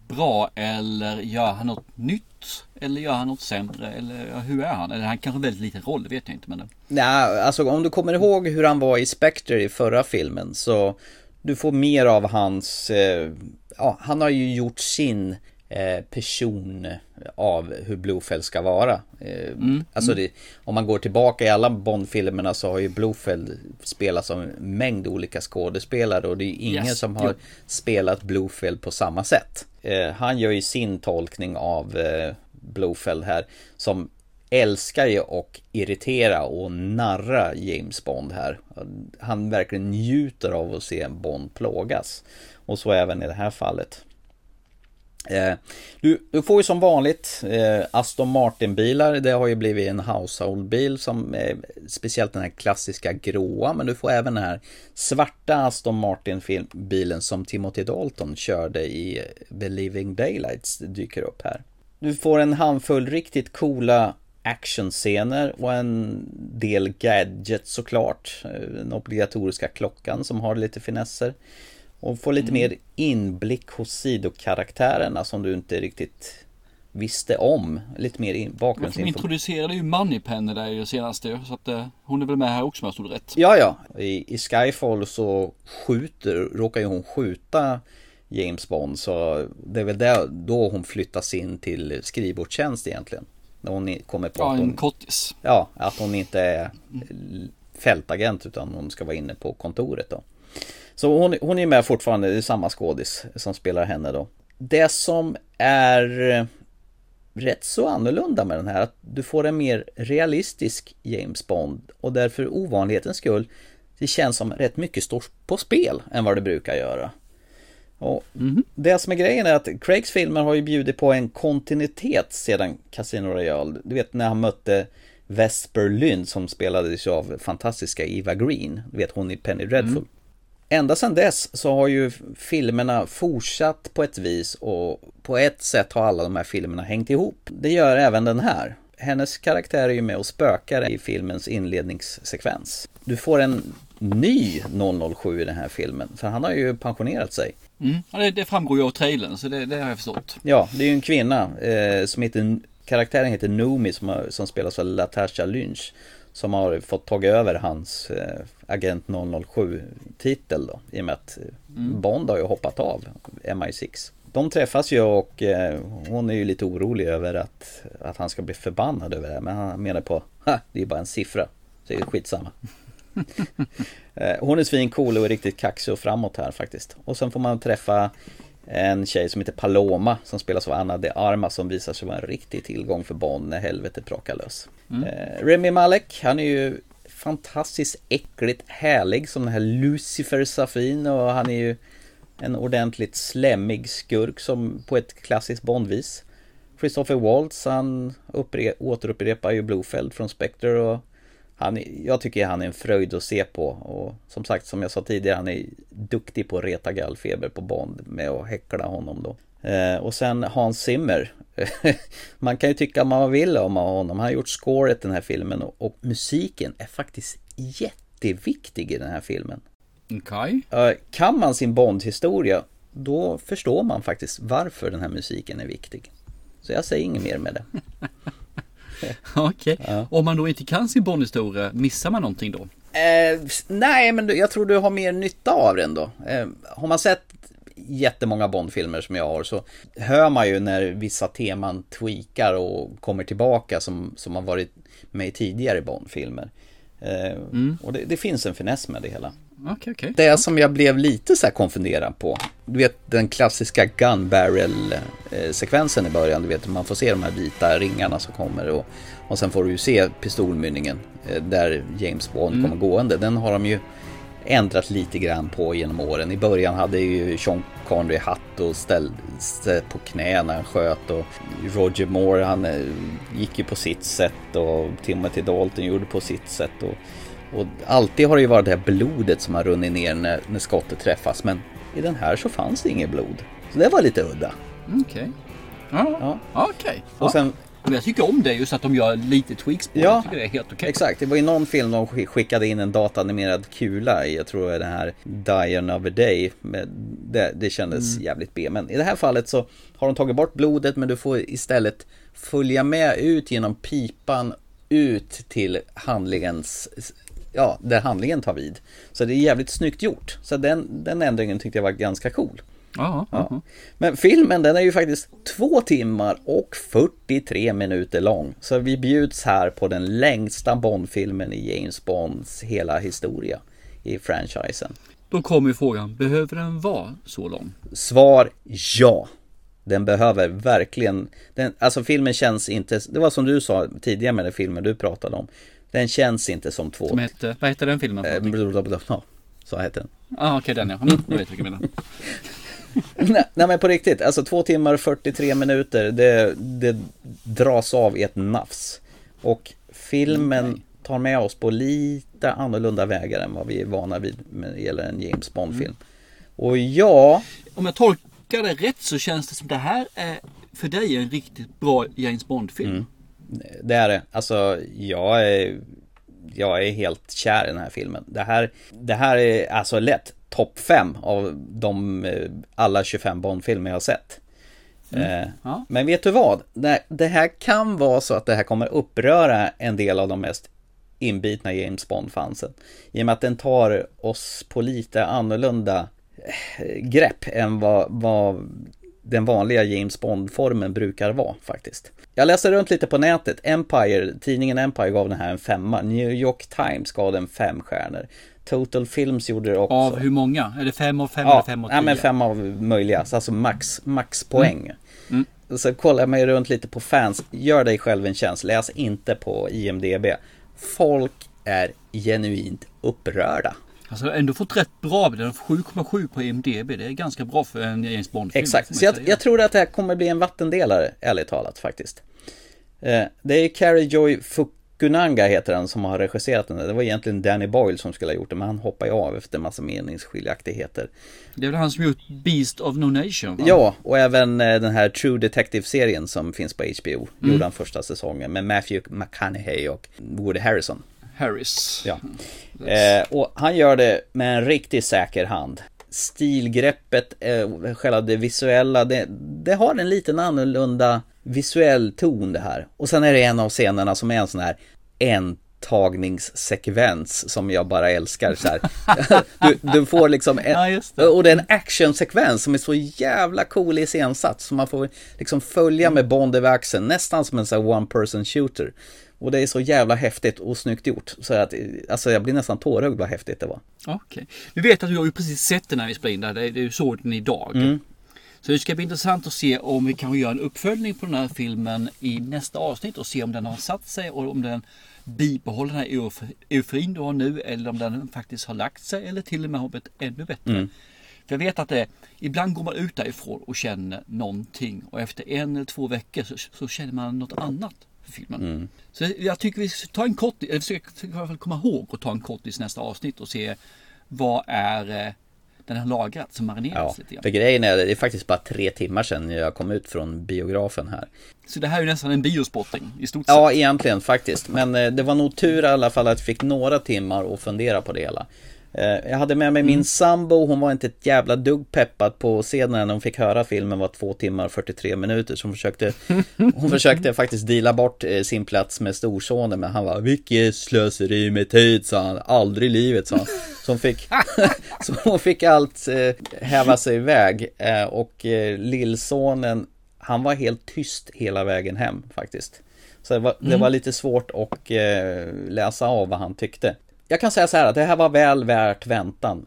bra eller gör han något nytt? Eller gör han något sämre? Eller hur är han? Eller han kanske har väldigt liten roll, det vet jag inte. Men... Nej, alltså om du kommer ihåg hur han var i Spectre i förra filmen så du får mer av hans, eh, ja, han har ju gjort sin Eh, person av hur Blofeld ska vara. Eh, mm. Alltså det, om man går tillbaka i alla Bond-filmerna så har ju Blofeld spelats av en mängd olika skådespelare och det är ingen yes. som har jo. spelat Blofeld på samma sätt. Eh, han gör ju sin tolkning av eh, Blofeld här som älskar ju att irritera och narra James Bond här. Han verkligen njuter av att se en Bond plågas. Och så även i det här fallet. Eh, du, du, får ju som vanligt eh, Aston Martin-bilar. Det har ju blivit en household-bil som eh, speciellt den här klassiska gråa. Men du får även den här svarta Aston Martin-bilen som Timothy Dalton körde i eh, The Living Daylights dyker upp här. Du får en handfull riktigt coola actionscener och en del gadgets såklart. Eh, den obligatoriska klockan som har lite finesser. Och få lite Mm. mer inblick hos sidokaraktärerna som du inte riktigt visste om. Lite mer in- Men De bakgrundsinformation. introducerade ju Moneypenny där det senaste så att eh, hon är väl med här också om jag stod rätt. Ja, ja. I, I Skyfall så skjuter, råkar ju hon skjuta James Bond. Så det är väl där, då hon flyttas in till skrivbordstjänst egentligen. När hon kommer på Ja, att en hon, kottis. ja, att hon inte är fältagent utan hon ska vara inne på kontoret då. Så hon, hon är med fortfarande, det är samma skådis som spelar henne då. Det som är eh, rätt så annorlunda med den här, att du får en mer realistisk James Bond och därför ovanlighetens skull, det känns som rätt mycket står på spel än vad det brukar göra. Och Det som är grejen är att Craigs filmer har ju bjudit på en kontinuitet sedan Casino Royale. Du vet när han mötte Vesper Lynd som spelades av fantastiska Eva Green. Du vet hon i Penny Dreadful. Ända sedan dess så har ju filmerna fortsatt på ett vis och på ett sätt har alla de här filmerna hängt ihop. Det gör även den här. Hennes karaktär är ju med och spökar i filmens inledningssekvens. Du får en ny 007 i den här filmen, för han har ju pensionerat sig. Mm. Ja, det, det framgår ju av trailern så det, det har jag förstått. Ja, det är ju en kvinna eh, som heter, karaktären heter Noomi som, har, som spelas av Latasha Lynch. Som har fått tagit över hans eh, Agent 007 titel då. I och med att eh, Mm. Bond har ju hoppat av MI6. De träffas ju och eh, hon är ju lite orolig över att, att han ska bli förbannad över det här. Men han menar på, ha, det är bara en siffra. Så det är skitsamma. [laughs] Eh, Hon är svincool och är riktigt kaxig och framåt här faktiskt. Och sen får man träffa en tjej som heter Paloma som spelas av Anna de Armas som visar sig vara en riktig tillgång för Bond när helvetet brakar lös. Mm. Eh, Remy Malek, han är ju fantastiskt äckligt härlig som den här Lucifer Safin och han är ju en ordentligt slemmig skurk som på ett klassiskt Bondvis. Christopher Waltz, han uppre- återupprepar ju Blofeld från Spectre och han, jag tycker han är en fröjd att se på och som sagt som jag sa tidigare han är duktig på att reta gallfeber på Bond med att häckla honom då. Eh, och sen Hans Zimmer. [laughs] man kan ju tycka vad man vill om honom. Han har gjort scoret den här filmen och, och musiken är faktiskt jätteviktig i den här filmen. Okej. Eh, kan man sin Bond-historia då förstår man faktiskt varför den här musiken är viktig. Så jag säger inget mer med det. [laughs] [laughs] Okej. Om man då inte kan sin Bondhistoria, missar man någonting då? Eh, nej, men jag tror du har mer nytta av den då. Eh, har man sett jättemånga Bondfilmer som jag har så hör man ju när vissa teman tweakar och kommer tillbaka som, som har varit med i tidigare Bondfilmer. Eh, Och det, det finns en finess med det hela. Okej, okej. Det som jag blev lite så här konfunderad på. Du vet den klassiska gun barrel eh, i början. Du vet man får se de här vita ringarna som kommer och, och sen får du ju se pistolmynningen eh, där James Bond Mm. kommer gående. Den har de ju ändrat lite grann på genom åren. I början hade ju Sean Connery hatt och ställde på knä när han sköt och Roger Moore han eh, gick ju på sitt sätt och Timothy Dalton gjorde på sitt sätt. Och, och alltid har det ju varit det här blodet som har runnit ner när, när skottet träffas. Men i den här så fanns det inget blod. Så det var lite udda. Okej. Ja, okej. Och Ja. Men jag tycker om det just att de gör lite tweaks på det. Ja. Jag tycker det är helt okej. exakt. Det var i någon film de skick- skickade in en datanimerad kula i. Jag tror det är den här Die Another Day. Det, det kändes Mm. jävligt B. Men i det här fallet så har de tagit bort blodet men du får istället följa med ut genom pipan ut till handlingens Ja, där handlingen tar vid. Så det är jävligt snyggt gjort. Så den, den ändringen tyckte jag var ganska cool. Ja, Ja. Men filmen den är ju faktiskt två timmar och 43 minuter lång. Så vi bjuds här på den längsta Bond-filmen i James Bonds hela historia i franchisen. Då kommer frågan, behöver den vara så lång? Svar ja. Den behöver verkligen, den, alltså filmen känns inte, det var som du sa tidigare med den filmen du pratade om. Den känns inte som två... Som hette, vad hette den filmen? Eh. Ja, så heter den. Ah, okej den ja. Mm, jag vet vilken menar. nej, nej men på riktigt, alltså två timmar och 43 minuter, det, det dras av i ett nafs. Och filmen tar med oss på lite annorlunda vägar än vad vi är vana vid när det gäller en James Bond-film. Och ja, Om jag tolkar det rätt så känns det som det här är för dig en riktigt bra James Bond-film. Det är det. Alltså, jag är, jag är helt kär i den här filmen. Det här, det här är alltså lätt topp 5 av de eh, alla 25 Bond-filmer jag har sett. Mm. Eh, Ja. Men vet du vad? Det, det här kan vara så att det här kommer uppröra en del av de mest inbitna James Bond-fansen. I och med att den tar oss på lite annorlunda eh, grepp än vad, vad den vanliga James Bond-formen brukar vara faktiskt. Jag läste runt lite på nätet. Empire, tidningen Empire gav den här en femma. New York Times gav den fem stjärnor. Total Films gjorde det också. Av hur många? Är det fem av fem eller Ja, fem av ja, men tio? fem av möjliga, alltså max, max poäng. Mm. Så kollar jag mig runt lite på fans, gör dig själv en tjänst, läs inte på IMDB. Folk är genuint upprörda. Alltså ändå fått rätt bra. Den har 7,7 på IMDB. Det är ganska bra för en James Bond-film. Exakt, så jag, jag tror att det här kommer bli en vattendelare, ärligt talat faktiskt. Eh, Det är Carrie Joy Fukunaga heter han som har regisserat den. Det var egentligen Danny Boyle som skulle ha gjort det, men han hoppade av efter en massa meningsskiljaktigheter. Det är väl han som gjort Beast of No Nation? Va? Ja, och även eh, den här True Detective-serien som finns på HBO. Mm. Gjorde han första säsongen med Matthew McConaughey och Woody Harrison. Harris. Ja. Eh, och han gör det med en riktigt säker hand. Stilgreppet, eh, själva det visuella, det, det har en liten annorlunda visuell ton det här. Och sen är det en av scenerna som är en sån här entagningssekvens som jag bara älskar. Så. [laughs] Du, du får liksom en, och det är en actionsekvens som är så jävla cool iscensatt. Så man får liksom följa med Bond över axeln, nästan som en sån här one person shooter. Och det är så jävla häftigt och snyggt gjort. Så att, alltså jag blir nästan tårögd vad häftigt det var. Okej. Vi vet att du har ju precis sett den här vi Du såg den idag. Mm. Så det ska bli intressant att se om vi kan göra en uppföljning på den här filmen i nästa avsnitt och se om den har satt sig och om den bibehåller den här euf- euforin du har nu eller om den faktiskt har lagt sig eller till och med har blivit ännu bättre. Mm. För jag vet att det, ibland går man ut därifrån och känner någonting och efter en eller två veckor så, så känner man något annat filmen. Mm. Så jag tycker vi ska ta en kort, eller försöka fall komma ihåg att ta en kortis nästa avsnitt och se vad är eh, den har lagrat som Ja, marinerats lite grann. för grejen är, det är faktiskt bara tre timmar sedan jag kom ut från biografen här. Så det här är ju nästan en biospotting i stort sett. Ja, egentligen faktiskt. Men eh, det var nog tur i alla fall att jag fick några timmar att fundera på det hela. Eh, Jag hade med mig min sambo, hon var inte ett jävla dugg peppad på scenen när hon fick höra filmen var två timmar och 43 minuter. Så hon försökte, [laughs] hon försökte faktiskt deala bort eh, sin plats med storsonen. Men han var vilket slöseri med tid, sa han. Aldrig i livet, sa han. Så hon fick, [laughs] så hon fick allt eh, häva sig iväg. Och lillsonen, han var helt tyst hela vägen hem faktiskt. Så det var, det Mm. var lite svårt att läsa av vad han tyckte. Jag kan säga så här att det här var väl värt väntan.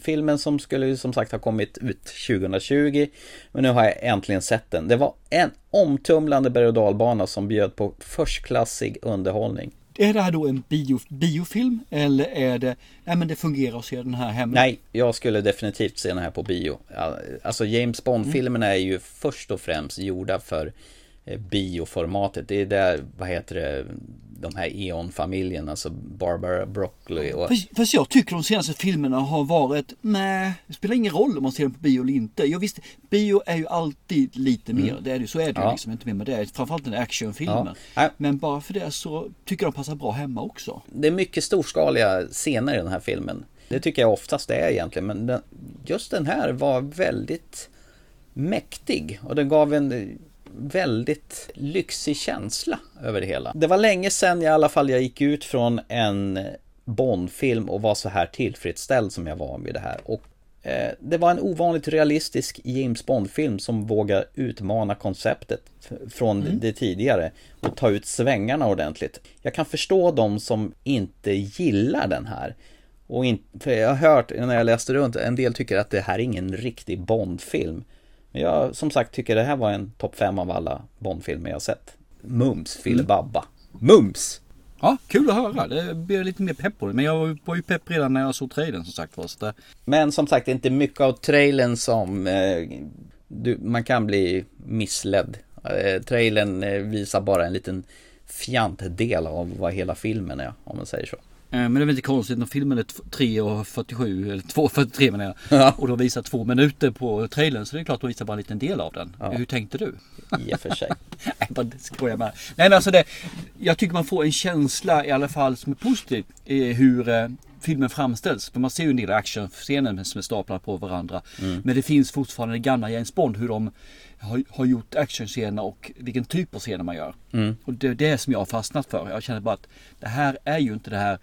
Filmen som skulle som sagt ha kommit ut 2020 Men nu har jag äntligen sett den. Det var en omtumlande berg och dalbana som bjöd på förstklassig underhållning. Är det här då en bio, biofilm eller är det, nej men det fungerar att se den här hemma? Nej, jag skulle definitivt se den här på bio. Alltså James Bond-filmerna är ju först och främst gjorda för eh, bioformatet. Det är där, vad heter det, de här Eon-familjen, alltså Barbara Broccoli och... Fast, fast jag tycker de senaste filmerna har varit, nej, det spelar ingen roll om man ser dem på bio eller inte. Jag visst, bio är ju alltid lite mer, Mm. det är det, så är det Ja. liksom inte mer med det. Framförallt när det är actionfilmer. Ja. Men bara för det så tycker jag de passar bra hemma också. Det är mycket storskaliga scener i den här filmen. Det tycker jag oftast det är egentligen, men den, just den här var väldigt mäktig och den gav en väldigt lyxig känsla över det hela. Det var länge sedan i alla fall jag gick ut från en Bondfilm och var så här tillfredsställd som jag var vid det här. Och eh, det var en ovanligt realistisk James Bond-film som vågar utmana konceptet från Mm. det tidigare och ta ut svängarna ordentligt. Jag kan förstå de som inte gillar den här. Och in, jag har hört när jag läste runt, en del tycker att det här är ingen riktig Bond-film. Men jag som sagt tycker det här var en topp fem av alla Bond-filmer jag har sett. Mums filibabba. Mums! Ja, kul att höra. Det blir lite mer pepp på det. Men jag var ju pepp redan när jag såg trailern som sagt var. Men som sagt, det är inte mycket av trailern som eh, du, man kan bli missledd. Eh, trailern eh, visar bara en liten fjantdel av vad hela filmen är, om man säger så. Eh, Men det är väl inte konstigt när filmen är t- 3.47 eller 2.43 menar jag. Ja. Och då visar två minuter på trailern så det är klart att de visar bara en liten del av den. Ja. Hur tänkte du? I och för sig. [laughs] Nej, bara skojar med. Nej men alltså det, jag tycker man får en känsla i alla fall som är positiv. eh, Hur eh, filmen framställs. För man ser ju en del actionscener som är staplade på varandra. Mm. Men det finns fortfarande gamla James Bond hur de har, har gjort actionscener och vilken typ av scener man gör. Mm. Och det är det som jag har fastnat för. Jag känner bara att det här är ju inte det här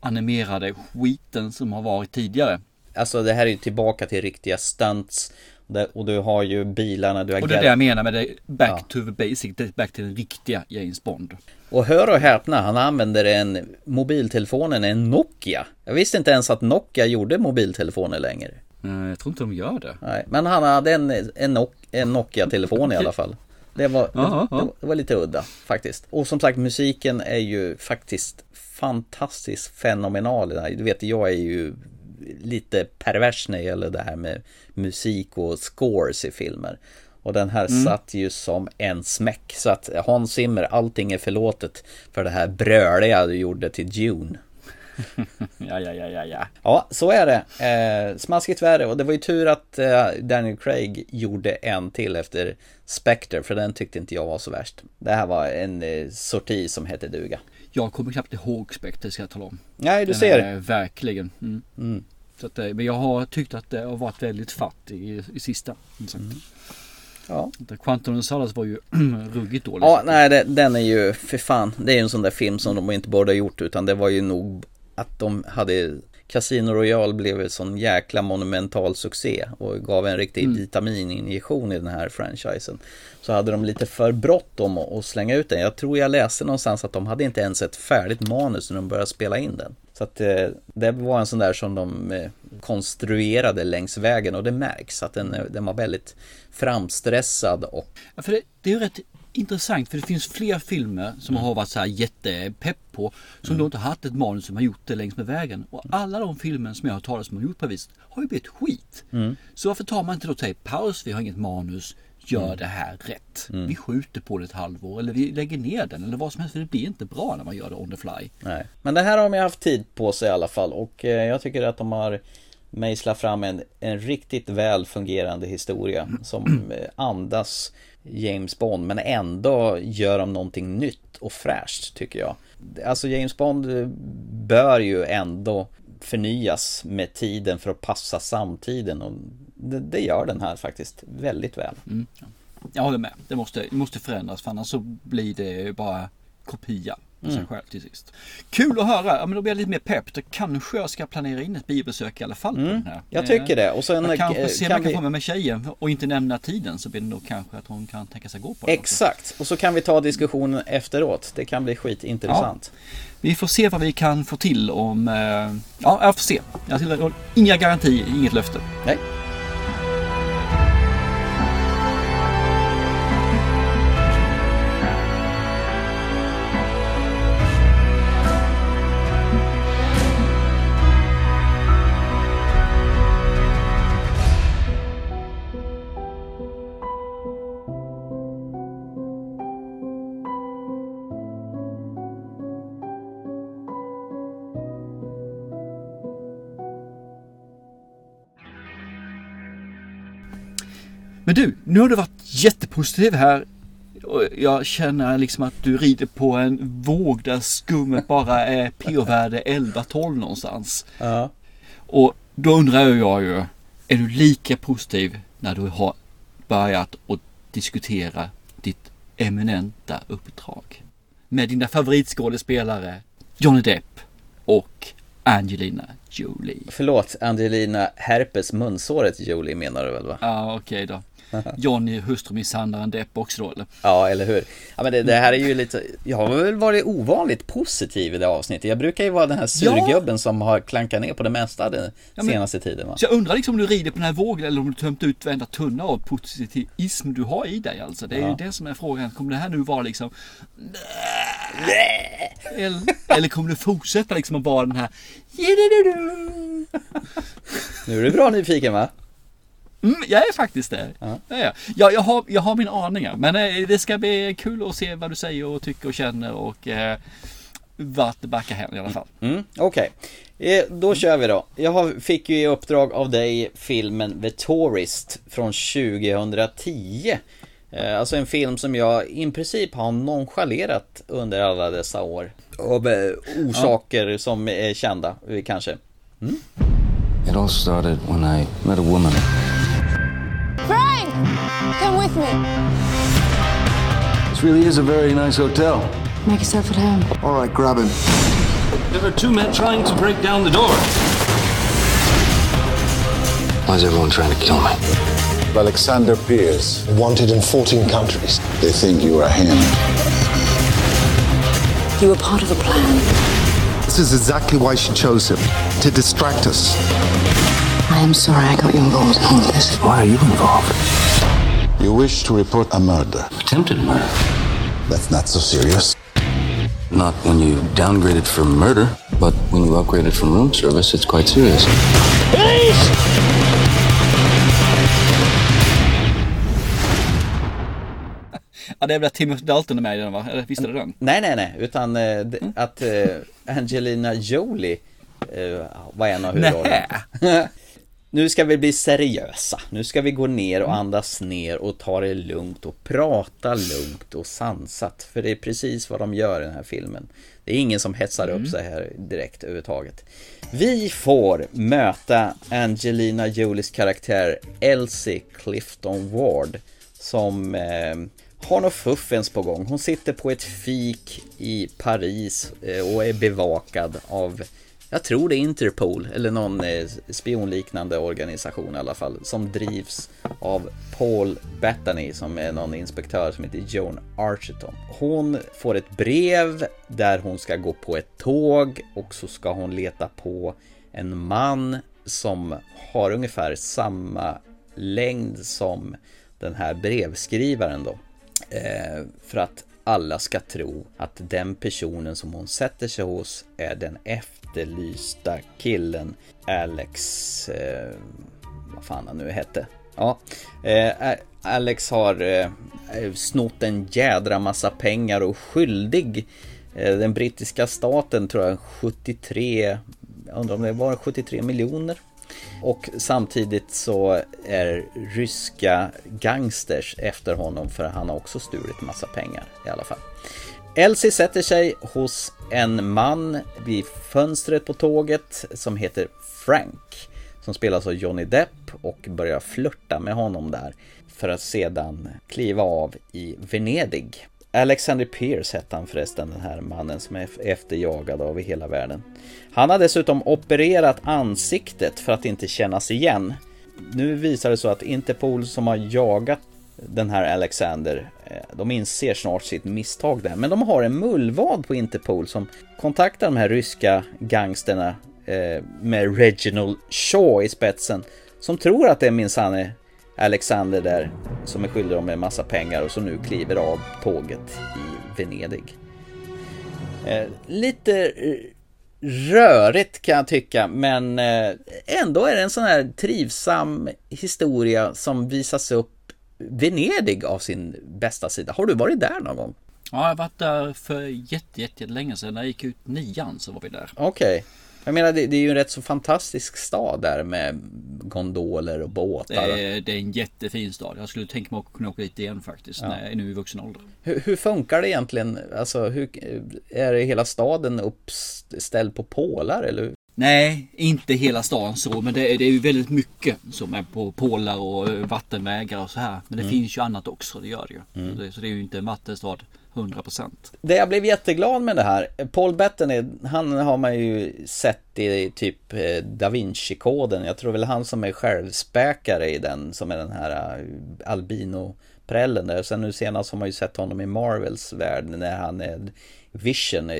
animerade skiten som har varit tidigare. Alltså det här är ju tillbaka till riktiga stunts. Och du har ju bilarna, du har Och det är det jag menar med det back Ja. to the basic, det back till den riktiga James Bond. Och hör och häpna, han använder en mobiltelefonen, en Nokia. Jag visste inte ens att Nokia gjorde mobiltelefoner längre. Nej, jag tror inte de gör det. Nej, men han hade en, en, en Nokia-telefon i alla fall. Det var, Ja, ja. det, det var lite udda faktiskt. Och som sagt, musiken är ju faktiskt fantastiskt fenomenal. Du vet, jag är ju lite pervers när det gäller det här med musik och scores i filmer. Och den här Mm. satt ju som en smäck. Så att Hans Zimmer, allting är förlåtet för det här bröliga du gjorde till Dune. [laughs] Ja, ja, ja, ja, ja. Ja, så är det. Eh, smaskigt värre och det var ju tur att eh, Daniel Craig gjorde en till efter Spectre för den tyckte inte jag var så värst. Det här var en eh, sorti som hette duga. Jag kommer knappt ihåg Spectre ska jag tala om. Nej, du Den ser. Är, verkligen. Mm. Mm. Så att, eh, men jag har tyckt att det har varit väldigt fatt i, i sista. Mm. Ja. Quantum of Solace var ju [clears throat] ruggigt dåligt. Ja, nej, det, den är ju, för fan, det är ju en sån där film som de inte borde ha gjort utan det var ju nog att de hade Casino Royale blev en sån jäkla monumental succé och gav en riktig Mm. vitamininjektion i den här franchisen. Så hade de lite för bråttom att slänga ut den. Jag tror jag läste någonstans att de hade inte ens ett färdigt manus när de började spela in den. Så att eh, det var en sån där som de eh, konstruerade längs vägen och det märks att den, eh, den var väldigt framstressad och Ja, för det, det är ju rätt intressant för det finns fler filmer som har varit så här jättepepp på som då inte har haft ett manus som har gjort det längs med vägen. Och alla de filmer som jag har talat om har gjort på viset har ju blivit skit. Mm. Så varför tar man inte då och säger paus, vi har inget manus, gör Mm. det här rätt. Mm. Vi skjuter på det ett halvår eller vi lägger ner den eller vad som helst för det blir inte bra när man gör det on the fly. Nej. Men det här har de ju haft tid på sig i alla fall och eh, jag tycker att de har mejslat fram en, en riktigt väl fungerande historia som eh, andas James Bond men ändå gör de någonting nytt och fräscht tycker jag. Alltså James Bond eh, bör ju ändå förnyas med tiden för att passa samtiden och det, det gör den här faktiskt väldigt väl. Mm. Jag håller med. Det måste, det måste förändras för annars så blir det bara kopia på sig Mm. själv till sist. Kul att höra. Ja, men då blir jag lite mer pepp. Då kanske jag ska planera in ett biobesök i alla fall. På den här. Mm. jag tycker det. Och sen, jag kanske ser om jag kan vi- få med mig tjejen och inte nämna tiden så blir det nog kanske att hon kan tänka sig gå på det. också. Exakt, och så kan vi ta diskussionen efteråt. Det kan bli skitintressant. Vi får se vad vi kan få till om... eh, Ja, jag får se. Jag har inga garantier, inget löfte. Nej. Men du, nu har du varit jättepositiv här. Och Jag känner liksom att du rider på en våg där skummet bara är p-värde 11-12 någonstans. Ja. Och då undrar jag ju, är du lika positiv när du har börjat att diskutera ditt eminenta uppdrag? Med dina favoritskådespelare Johnny Depp och Angelina Jolie. Förlåt, Angelina Herpes munsåret Jolie menar du väl va? Ja, okej då. [laughs] Johnny hustrumisshandlaren Depp också då eller? Ja, eller hur? Ja, men det, det här är ju lite, jag har väl varit ovanligt positiv i det avsnittet. Jag brukar ju vara den här surgubben som har klankat ner på det mesta den Ja, men- senaste tiden va? Så jag undrar liksom om du rider på den här vågen eller om du tömt ut varenda tunna av positivism du har i dig alltså. Det är Ja. ju det som är frågan. Kommer det här nu vara liksom eller, eller kommer du fortsätta liksom att vara den här [laughs] Nu är du bra nyfiken va? Mm, jag är faktiskt det. Ja. Ja, ja, jag, har, jag har mina aningar. Men eh, det ska bli kul att se vad du säger och tycker och känner och eh, vart det backar hän i alla fall. Mm, Okej, eh, då kör vi då. Jag har, fick ju i uppdrag av dig filmen The Tourist från 2010. Eh, Alltså en film som jag i princip har nonchalerat under alla dessa år. Av eh, orsaker som är kända, kanske. It all started when I met a woman. Frank! Come with me. This really is a very nice hotel. Make yourself at home. All right, grab him. There are two men trying to break down the door. Why is everyone trying to kill me? Alexander Pierce, wanted in 14 countries. They think you are him. You were part of a plan. This is exactly why she chose him to distract us. I am sorry I got you involved in all of this. Why are you involved? You wish to report a murder. Attempted murder. That's not so serious. Not when you downgrade it from murder, but when you upgrade it from room service, it's quite serious. Ja, det är väl Timothy Dalton är med i den va? Eller visste du den? Nej, nej, nej, utan eh, d- att eh, Angelina Jolie eh, var en av huvudrollerna. [laughs] nu ska vi bli seriösa. Nu ska vi gå ner och andas ner och ta det lugnt och prata lugnt och sansat. För det är precis vad de gör i den här filmen. Det är ingen som hetsar upp sig här direkt överhuvudtaget. Vi får möta Angelina Jolies karaktär Elsie Clifton Ward som eh, har något fuffens på gång. Hon sitter på ett fik i Paris eh, och är bevakad av, jag tror det är Interpol eller någon eh, spionliknande organisation i alla fall, som drivs av Paul Bettany som är någon inspektör som heter Joan Archerton. Hon får ett brev där hon ska gå på ett tåg och så ska hon leta på en man som har ungefär samma längd som den här brevskrivaren då. Eh, för att alla ska tro att den personen som hon sätter sig hos är den efter efterlysta killen Alex, eh, vad fan han nu hette. Ja, eh, Alex har eh, snott en jädra massa pengar och skyldig eh, den brittiska staten tror jag 73, jag undrar om det var 73 miljoner. Och samtidigt så är ryska gangsters efter honom för han har också stulit massa pengar i alla fall. Elsie sätter sig hos en man vid fönstret på tåget som heter Frank. Som spelas av Johnny Depp och börjar flörta med honom där. För att sedan kliva av i Venedig. Alexander Pierce hette han förresten, den här mannen som är efterjagad av i hela världen. Han har dessutom opererat ansiktet för att inte kännas igen. Nu visar det sig att Interpol som har jagat den här Alexander, Eh, de inser snart sitt misstag där. Men de har en mullvad på Interpol som kontaktar de här ryska gangsterna eh, med Reginald Shaw i spetsen. Som tror att det är minsann är Alexander där som är skyldig dem en massa pengar och som nu kliver av tåget i Venedig. Eh, lite rörigt kan jag tycka, men ändå är det en sån här trivsam historia som visas upp Venedig av sin bästa sida. Har du varit där någon gång? Ja, jag har varit där för jätte, jätte länge sedan. När jag gick ut nian så var vi där. Okej. Jag menar, det, det är ju en rätt så fantastisk stad där med gondoler och båtar. Det är, det är en jättefin stad. Jag skulle tänka mig att kunna åka dit igen faktiskt. Ja. När nu i vuxen ålder. Hur, hur funkar det egentligen? Alltså, hur, är det hela staden uppställd på pålar eller? Nej, inte hela stan så, men det är, det är ju väldigt mycket som är på pålar och eh, vattenvägar och så här. Men det Mm. finns ju annat också, det gör det ju. Mm. Så, det, så det är ju inte en vattenstad 100%. Det jag blev jätteglad med det här, Paul Bettany, han har man ju sett i typ eh, Da Vinci-koden. Jag tror väl han som är självspäkare i den, som är den här eh, albino-prällen där. Sen nu senast har man ju sett honom i Marvels värld när han är Vision,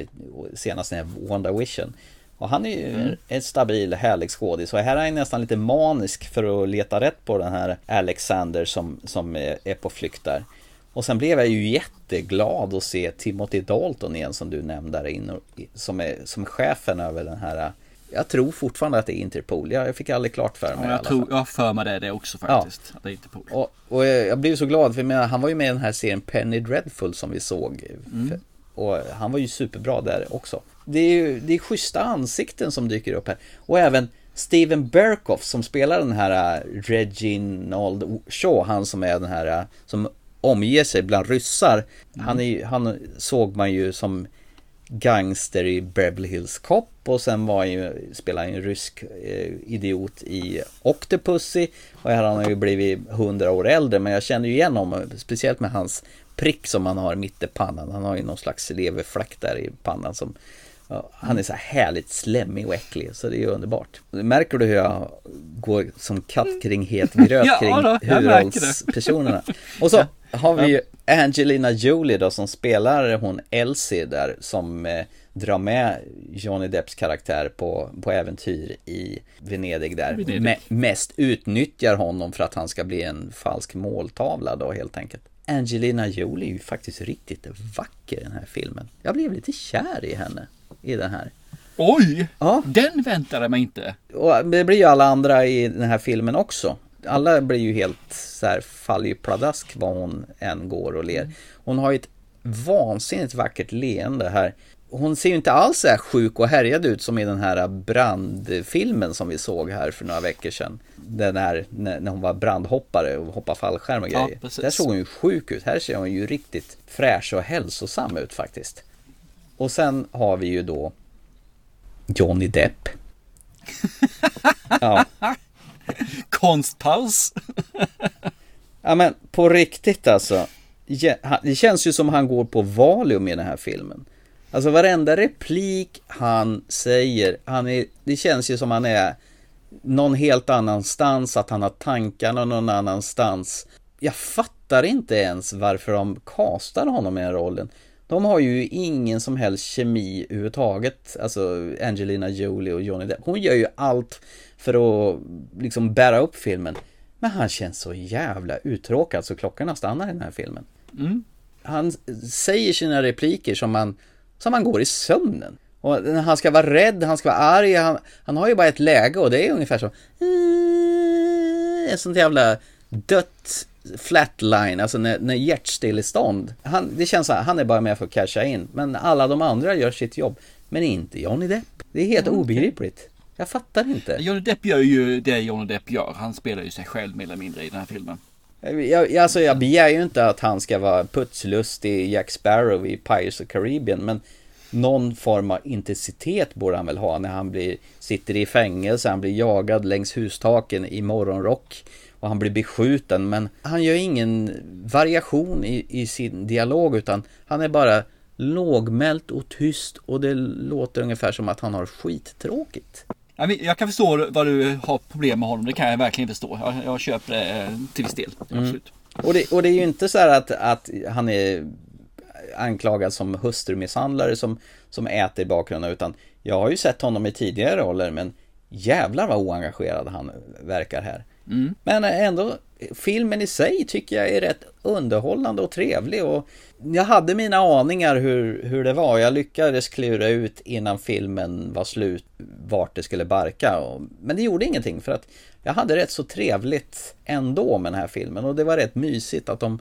senast när Wanda Vision. Och han är ju Mm. en stabil, härlig skådis. Och här är han nästan lite manisk för att leta rätt på den här Alexander som, som är på flykt där. Och sen blev jag ju jätteglad att se Timothy Dalton igen som du nämnde där inne. Som är som chefen över den här jag tror fortfarande att det är Interpol. Jag jag fick aldrig klart för mig Ja, jag, tror, jag har för mig det, det också faktiskt. Att det är inte på. Och, och jag blev så glad för jag menar, han var ju med i den här serien Penny Dreadful som vi såg. Mm. Och han var ju superbra där också. Det är ju det är schyssta ansikten som dyker upp här. Och även Steven Berkoff som spelar den här äh, Reginald Shaw, han som är den här äh, som omger sig bland ryssar. Han, är, han såg man ju som gangster i Beverly Hills Cop och sen var han ju, spelade han en rysk eh, idiot i Octopussy och här har han ju blivit hundra år äldre men jag känner ju igen honom speciellt med hans prick som han har mitt i pannan. Han har ju någon slags leverfläck där i pannan som ja, han är så här härligt slemmig och äcklig så det är ju underbart. Märker du hur jag går som katt kring het gröt Ja, kring då, huvudrollspersonerna? Och så har vi ju Angelina Jolie då som spelar hon Elsie där som eh, drar med Johnny Depps karaktär på, på äventyr i Venedig där. Venedig. Me- mest utnyttjar honom för att han ska bli en falsk måltavla då helt enkelt. Angelina Jolie är ju faktiskt riktigt vacker i den här filmen. Jag blev lite kär i henne i den här. Oj! Ja. Den väntade man inte. Och det blir ju alla andra i den här filmen också. Alla blir ju helt så här, faller ju pladask vad hon än går och ler. Hon har ju ett vansinnigt vackert leende här. Hon ser ju inte alls så här sjuk och härjad ut som i den här brandfilmen som vi såg här för några veckor sedan. Den här när hon var brandhoppare och hoppade fallskärm och Ja, grejer. precis. Där såg hon ju sjuk ut. Här ser hon ju riktigt fräsch och hälsosam ut faktiskt. Och sen har vi ju då Johnny Depp. [laughs] ja. Konstpaus. [laughs] Ja men på riktigt alltså. Ja, Det känns ju som han går på Valium i den här filmen. Alltså varenda replik han säger, han är, det känns ju som han är någon helt annanstans, att han har tankarna någon annanstans. Jag fattar inte ens varför de kastar honom i den rollen. De har ju ingen som helst kemi överhuvudtaget, alltså Angelina Jolie och Johnny Depp. Hon gör ju allt för att liksom bära upp filmen. Men han känns så jävla uttråkad så klockorna stannar i den här filmen. Mm. Han säger sina repliker som man, som man går i sömnen. Och han ska vara rädd, han ska vara arg, han, han har ju bara ett läge och det är ungefär så ett sånt jävla dött flatline, alltså när, när hjärtstillestånd. Han, det känns så här, han är bara med för att casha in. Men alla de andra gör sitt jobb. Men inte Johnny Depp. Det är helt obegripligt. Jag fattar inte. Johnny Depp gör ju det Johnny Depp gör. Han spelar ju sig själv mer eller mindre i den här filmen. Eh, jag, alltså jag begär ju inte att han ska vara putslustig Jack Sparrow i Pirates of Caribbean men någon form av intensitet borde han väl ha när han blir, sitter i fängelse, han blir jagad längs hustaken i morgonrock och han blir beskjuten men han gör ingen variation i, i sin dialog utan han är bara lågmält och tyst och det låter ungefär som att han har skittråkigt. Jag kan förstå vad du har problem med honom. Det kan jag verkligen förstå. Jag, jag köper det eh, till viss del. Mm. Absolut. Och det, och det är ju inte så här att, att han är anklagad som hustrumisshandlare som, som äter i bakgrunden utan jag har ju sett honom i tidigare roller men jävlar vad oengagerad han verkar här. Mm. Men ändå, filmen i sig tycker jag är rätt underhållande och trevlig och jag hade mina aningar hur, hur det var. Jag lyckades klura ut innan filmen var slut vart det skulle barka. Och, men det gjorde ingenting för att jag hade rätt så trevligt ändå med den här filmen och det var rätt mysigt att de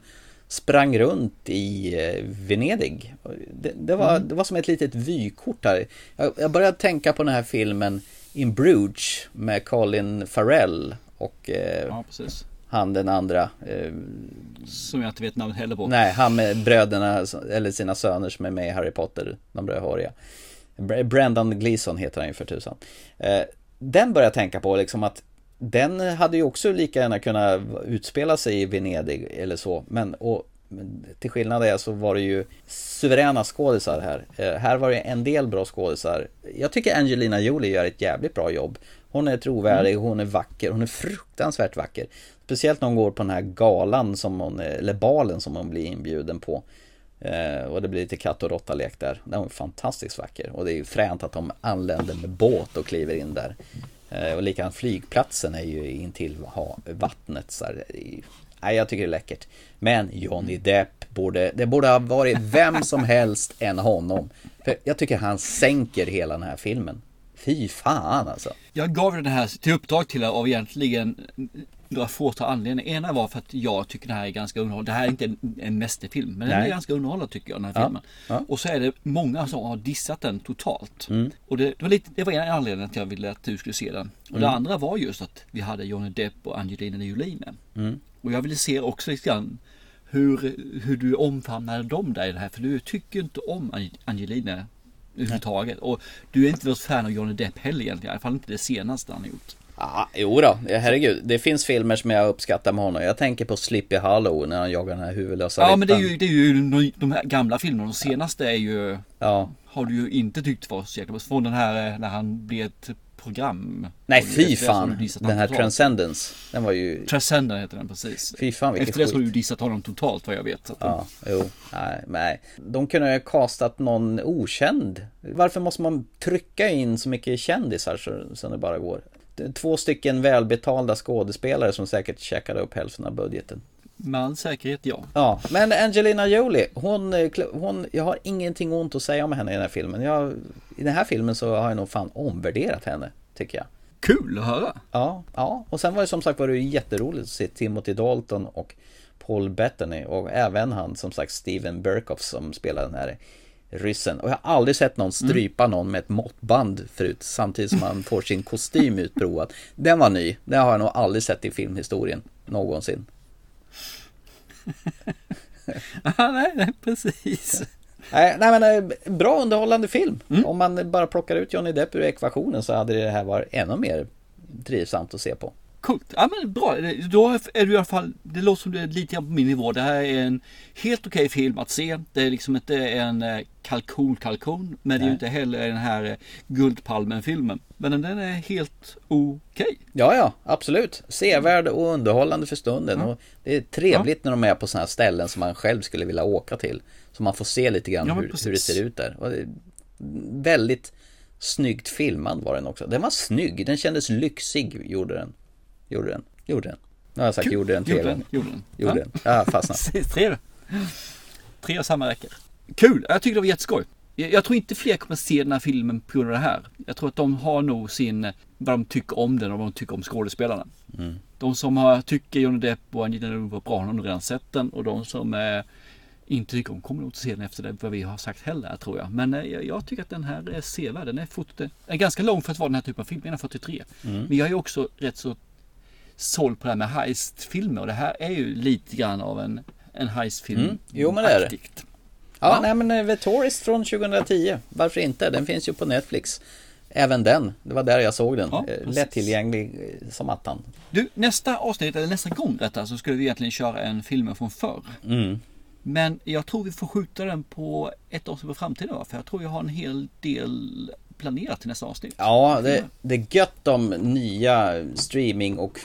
sprang runt i eh, Venedig. Det, det, var, Mm. det var som ett litet vykort här. Jag, jag började tänka på den här filmen In Bruges med Colin Farrell och eh, Ja, precis. Han den andra. Eh, Som jag inte vet namnet heller på. nej, han med bröderna, eller sina söner som är med i Harry Potter, de rödhåriga. Br- Brandon Gleeson heter han ju för tusan. Eh, den började jag tänka på liksom att den hade ju också lika gärna kunnat utspela sig i Venedig eller så. Men, och, till skillnad är så var det ju suveräna skådisar här. Eh, här var det en del bra skådisar. Jag tycker Angelina Jolie gör ett jävligt bra jobb. Hon är trovärdig, hon är vacker, hon är fruktansvärt vacker. Speciellt när hon går på den här galan som hon, eller balen som hon blir inbjuden på. Eh, och det blir lite katt och råtta-lek där. Den är fantastiskt vacker. Och det är ju fränt att de anländer med båt och kliver in där. Eh, och likadant flygplatsen är ju intill ha, vattnet. Så här. Nej, jag tycker det är läckert. Men Johnny Depp borde, det borde ha varit vem som helst än honom. För jag tycker han sänker hela den här filmen. Fy fan alltså. Jag gav den här till uppdrag till er av egentligen några fåtal anledningar. Ena var för att jag tycker det här är ganska underhållande. Det här är inte en, en mästerfilm, men den Nej. är ganska underhållande tycker jag, den här Ja, filmen. ja. Och så är det många som har dissat den totalt. Mm. Och det, det, var lite, det var en anledning att jag ville att du skulle se den. Och Mm. det andra var just att vi hade Johnny Depp och Angelina Jolie med. Mm. Och jag ville se också lite grann hur, hur du omfamnade dem där i det här. För du tycker inte om Ang- Angelina överhuvudtaget. Och du är inte något fan av Johnny Depp heller egentligen. I alla fall inte det senaste han har gjort. Ja, jo då, herregud. Det finns filmer som jag uppskattar med honom. Jag tänker på Sleepy Hollow när han jagar den här huvudlösa Ja men det är ju, det är ju de- här gamla filmerna. De senaste är ju... Ja. Har du ju inte tyckt var så jäkla. Från den här eh, när han blev ett program. Nej fy fan. Den här. Transcendence. Den var ju... Transcendence heter den precis. Fy fan vilket Efter det så har du dissat honom totalt vad jag vet. Ja, jo, nej, nej. De kunde ha castat någon okänd. Varför måste man trycka in så mycket kändisar så, som det bara går? Två stycken välbetalda skådespelare som säkert checkade upp hälften av budgeten. Med all säkerhet ja. Ja, men Angelina Jolie, hon, eh, hon, jag har ingenting ont att säga om henne i den här filmen. Jag, I den här filmen så har jag nog fan omvärderat henne, tycker jag. Kul att höra. Ja, ja. Och sen var det som sagt var det jätteroligt att se Timothy Dalton och Paul Bettany och även han som sagt Steven Berkoff som spelar den här ryssen. Och jag har aldrig sett någon strypa någon med ett måttband förut samtidigt som han får sin kostym utprovad. Den var ny. Den har jag nog aldrig sett i filmhistorien någonsin. [laughs] Ja, nej, precis. Nej, nej men eh, bra underhållande film. Om man bara plockar ut Johnny Depp ur ekvationen så hade det här varit ännu mer trivsamt att se på. Coolt. Ja men bra. Då är du i alla fall, det låter som du är lite grann på min nivå. Det här är en helt okej film att se. Det är liksom inte en eh, kalkon-kalkon. Men det är ju Nej. inte heller den här eh, Guldpalmen-filmen. Men den är helt okej. Ja, ja, absolut. Sevärd och underhållande för stunden. Ja. Och det är trevligt när de är på sådana här ställen som man själv skulle vilja åka till. Så man får se lite grann Ja, hur, hur det ser ut där. Och väldigt snyggt filmad var den också. Den var snygg, den kändes lyxig, gjorde den. Gjorde den, gjorde den. Nu har jag sagt Kul. gjorde den tre gånger. gjorde den. Gjorde den. Ja, fastnat. [laughs] Precis, tre. Tre av samma räcker. Kul! Jag tycker det var jätteskoj. Jag, jag tror inte fler kommer se den här filmen på grund av det här. Jag tror att de har nog sin, vad de tycker om den och vad de tycker om skådespelarna. Mm. De som har, tycker Johnny Depp och Angelina Jolie var bra har nog redan sett den och de som eh, inte tycker om kommer nog inte se den efter det vad vi har sagt heller tror jag. Men eh, jag, tycker att den här är sevärd. Den är, fort, den är ganska lång för att vara den här typen av film, den är 43. Mm. Men jag är också rätt så såld på det här med heistfilmer och det här är ju lite grann av en, en heistfilm. Mm. Jo, men det är det. Ja, Ja. nej men eh, The Tourist från 2010. Varför inte? Den finns ju på Netflix. Även den. Det var där jag såg den. Ja, Eh. Lättillgänglig eh, som attan. Du, nästa avsnitt, eller nästa gång rättare, så skulle vi egentligen köra en film från förr. Mm. Men jag tror vi får skjuta den på ett avsnitt på framtiden? För jag tror jag har en hel del planerat till nästa avsnitt. Ja, det, det är gött om nya streaming och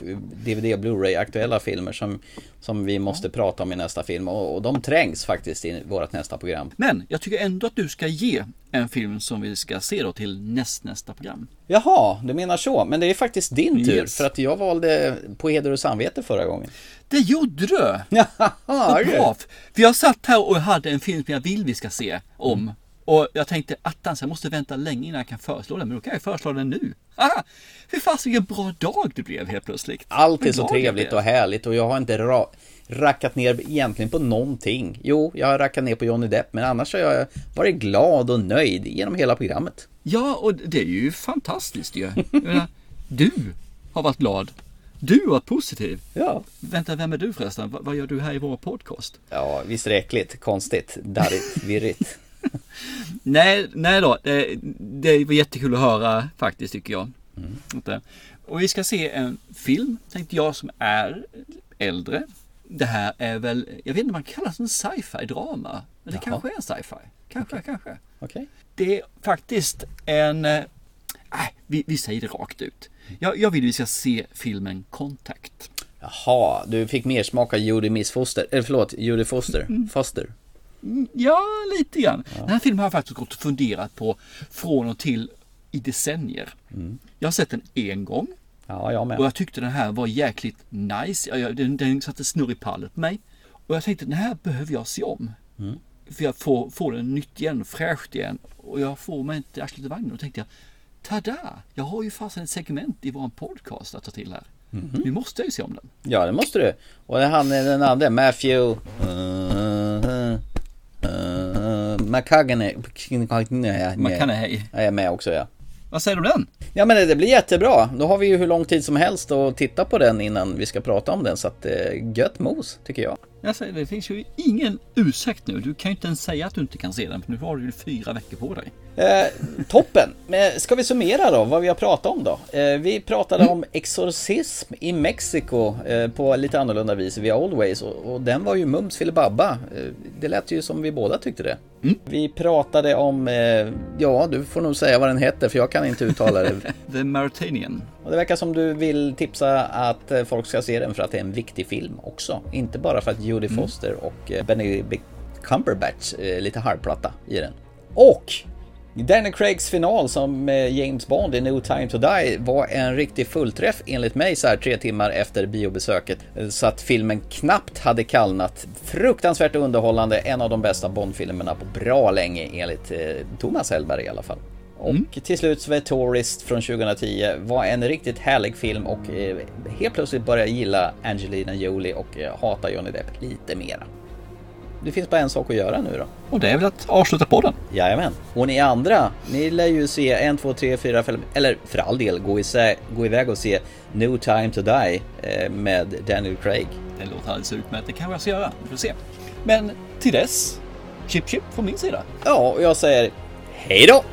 DVD och Blu-ray aktuella filmer som, som vi måste prata om i nästa film. Och, och de trängs faktiskt i vårt nästa program. Men jag tycker ändå att du ska ge en film som vi ska se då till näst, nästa program. Jaha, du menar så. Men det är faktiskt din tur. Yes. För att jag valde på heder och samvete förra gången. Det gjorde du! [laughs] Vad du. bra! För jag satt här och hade en film som jag vill vi ska se om. Och jag tänkte attans, jag måste vänta länge innan jag kan föreslå den. Men då kan jag föreslå den nu. Aha! Fy fasen vilken bra dag det blev helt plötsligt. Allt är så trevligt och härligt och jag har inte ra- rackat ner egentligen på någonting. Jo, jag har rackat ner på Johnny Depp, men annars har jag varit glad och nöjd genom hela programmet. Ja, och det är ju fantastiskt ju. Jag menar, du har varit glad. Du har varit positiv. Ja. Vänta, vem är du förresten? Vad, vad gör du här i vår podcast? Ja, visst är det äckligt, konstigt, darrigt, virrigt. [laughs] Nej, nej då. Det, det var jättekul att höra faktiskt tycker jag. Mm. Inte. Och vi ska se en film, tänkte jag, som är äldre. Det här är väl, jag vet inte om man kallar det en sci-fi drama. Men det Jaha. kanske är en sci-fi. Kanske, kanske. Okej. Det är faktiskt en... eh, Nej, vi, vi säger det rakt ut. Jag, jag vill vi ska se filmen Contact. Jaha, du fick mer smak av Judy Miss Foster, eller förlåt, Judy Foster, Foster. Mm, Ja, lite grann. Den här filmen har jag faktiskt gått och funderat på från och till i decennier. Jag har sett den en gång. Ja, jag med. Och jag tyckte den här var jäkligt nice. Den, den satte snurr i pallet på mig. Och jag tänkte den här behöver jag se om. Mm. För jag får, får den nytt igen, fräscht igen. Och jag får mig inte arslet i vagnen. Och då tänkte jag, tada! Jag har ju fasen ett segment i vår podcast att ta till här. Mhm. Nu måste jag ju se om den. Ja, det måste du. Och det är han den andra, Matthew... Uh, uh, McCagney. Jag är med också, ja. Vad säger du om den? Ja men det blir jättebra. Då har vi ju hur lång tid som helst att titta på den innan vi ska prata om den. Så att eh, gött mos, tycker jag. Jag säger, det finns ju ingen ursäkt nu. Du kan ju inte ens säga att du inte kan se den. För nu har du ju fyra veckor på dig. Eh, toppen! Men ska vi summera då vad vi har pratat om då? Eh, vi pratade Mm. om exorcism i Mexiko eh, på lite annorlunda vis via Old Ways och, och den var ju mums filibabba. Eh, det lät ju som vi båda tyckte det. Mm. Vi pratade om, eh, ja du får nog säga vad den heter för jag kan inte uttala det. [laughs] The Mauritanian. Och det verkar som du vill tipsa att eh, folk ska se den för att det är en viktig film också. Inte bara för att Jodie Mm. Foster och eh, Benedict Cumberbatch är lite halvplatta i den. Och Daniel Craigs final som eh, James Bond i No Time To Die var en riktig fullträff enligt mig så här tre timmar efter biobesöket. Eh, Så att filmen knappt hade kallnat. Fruktansvärt underhållande, en av de bästa Bond-filmerna på bra länge enligt eh, Thomas Hellberg i alla fall. Och till slut så var Tourist från 2010 var en riktigt härlig film och eh, helt plötsligt började jag gilla Angelina Jolie och eh, hata Johnny Depp lite mera. Det finns bara en sak att göra nu då. Och det är väl att avsluta podden. Jajamän. Och ni andra, ni lär ju se 1, 2, 3, 4, 5, eller för all del gå, isä, gå iväg och se No Time To Die eh, med Daniel Craig. Det låter alldeles utmärkt. Det kanske jag ska göra. Vi får se. Men till dess, chip chip från min sida. Ja, och jag säger hej då!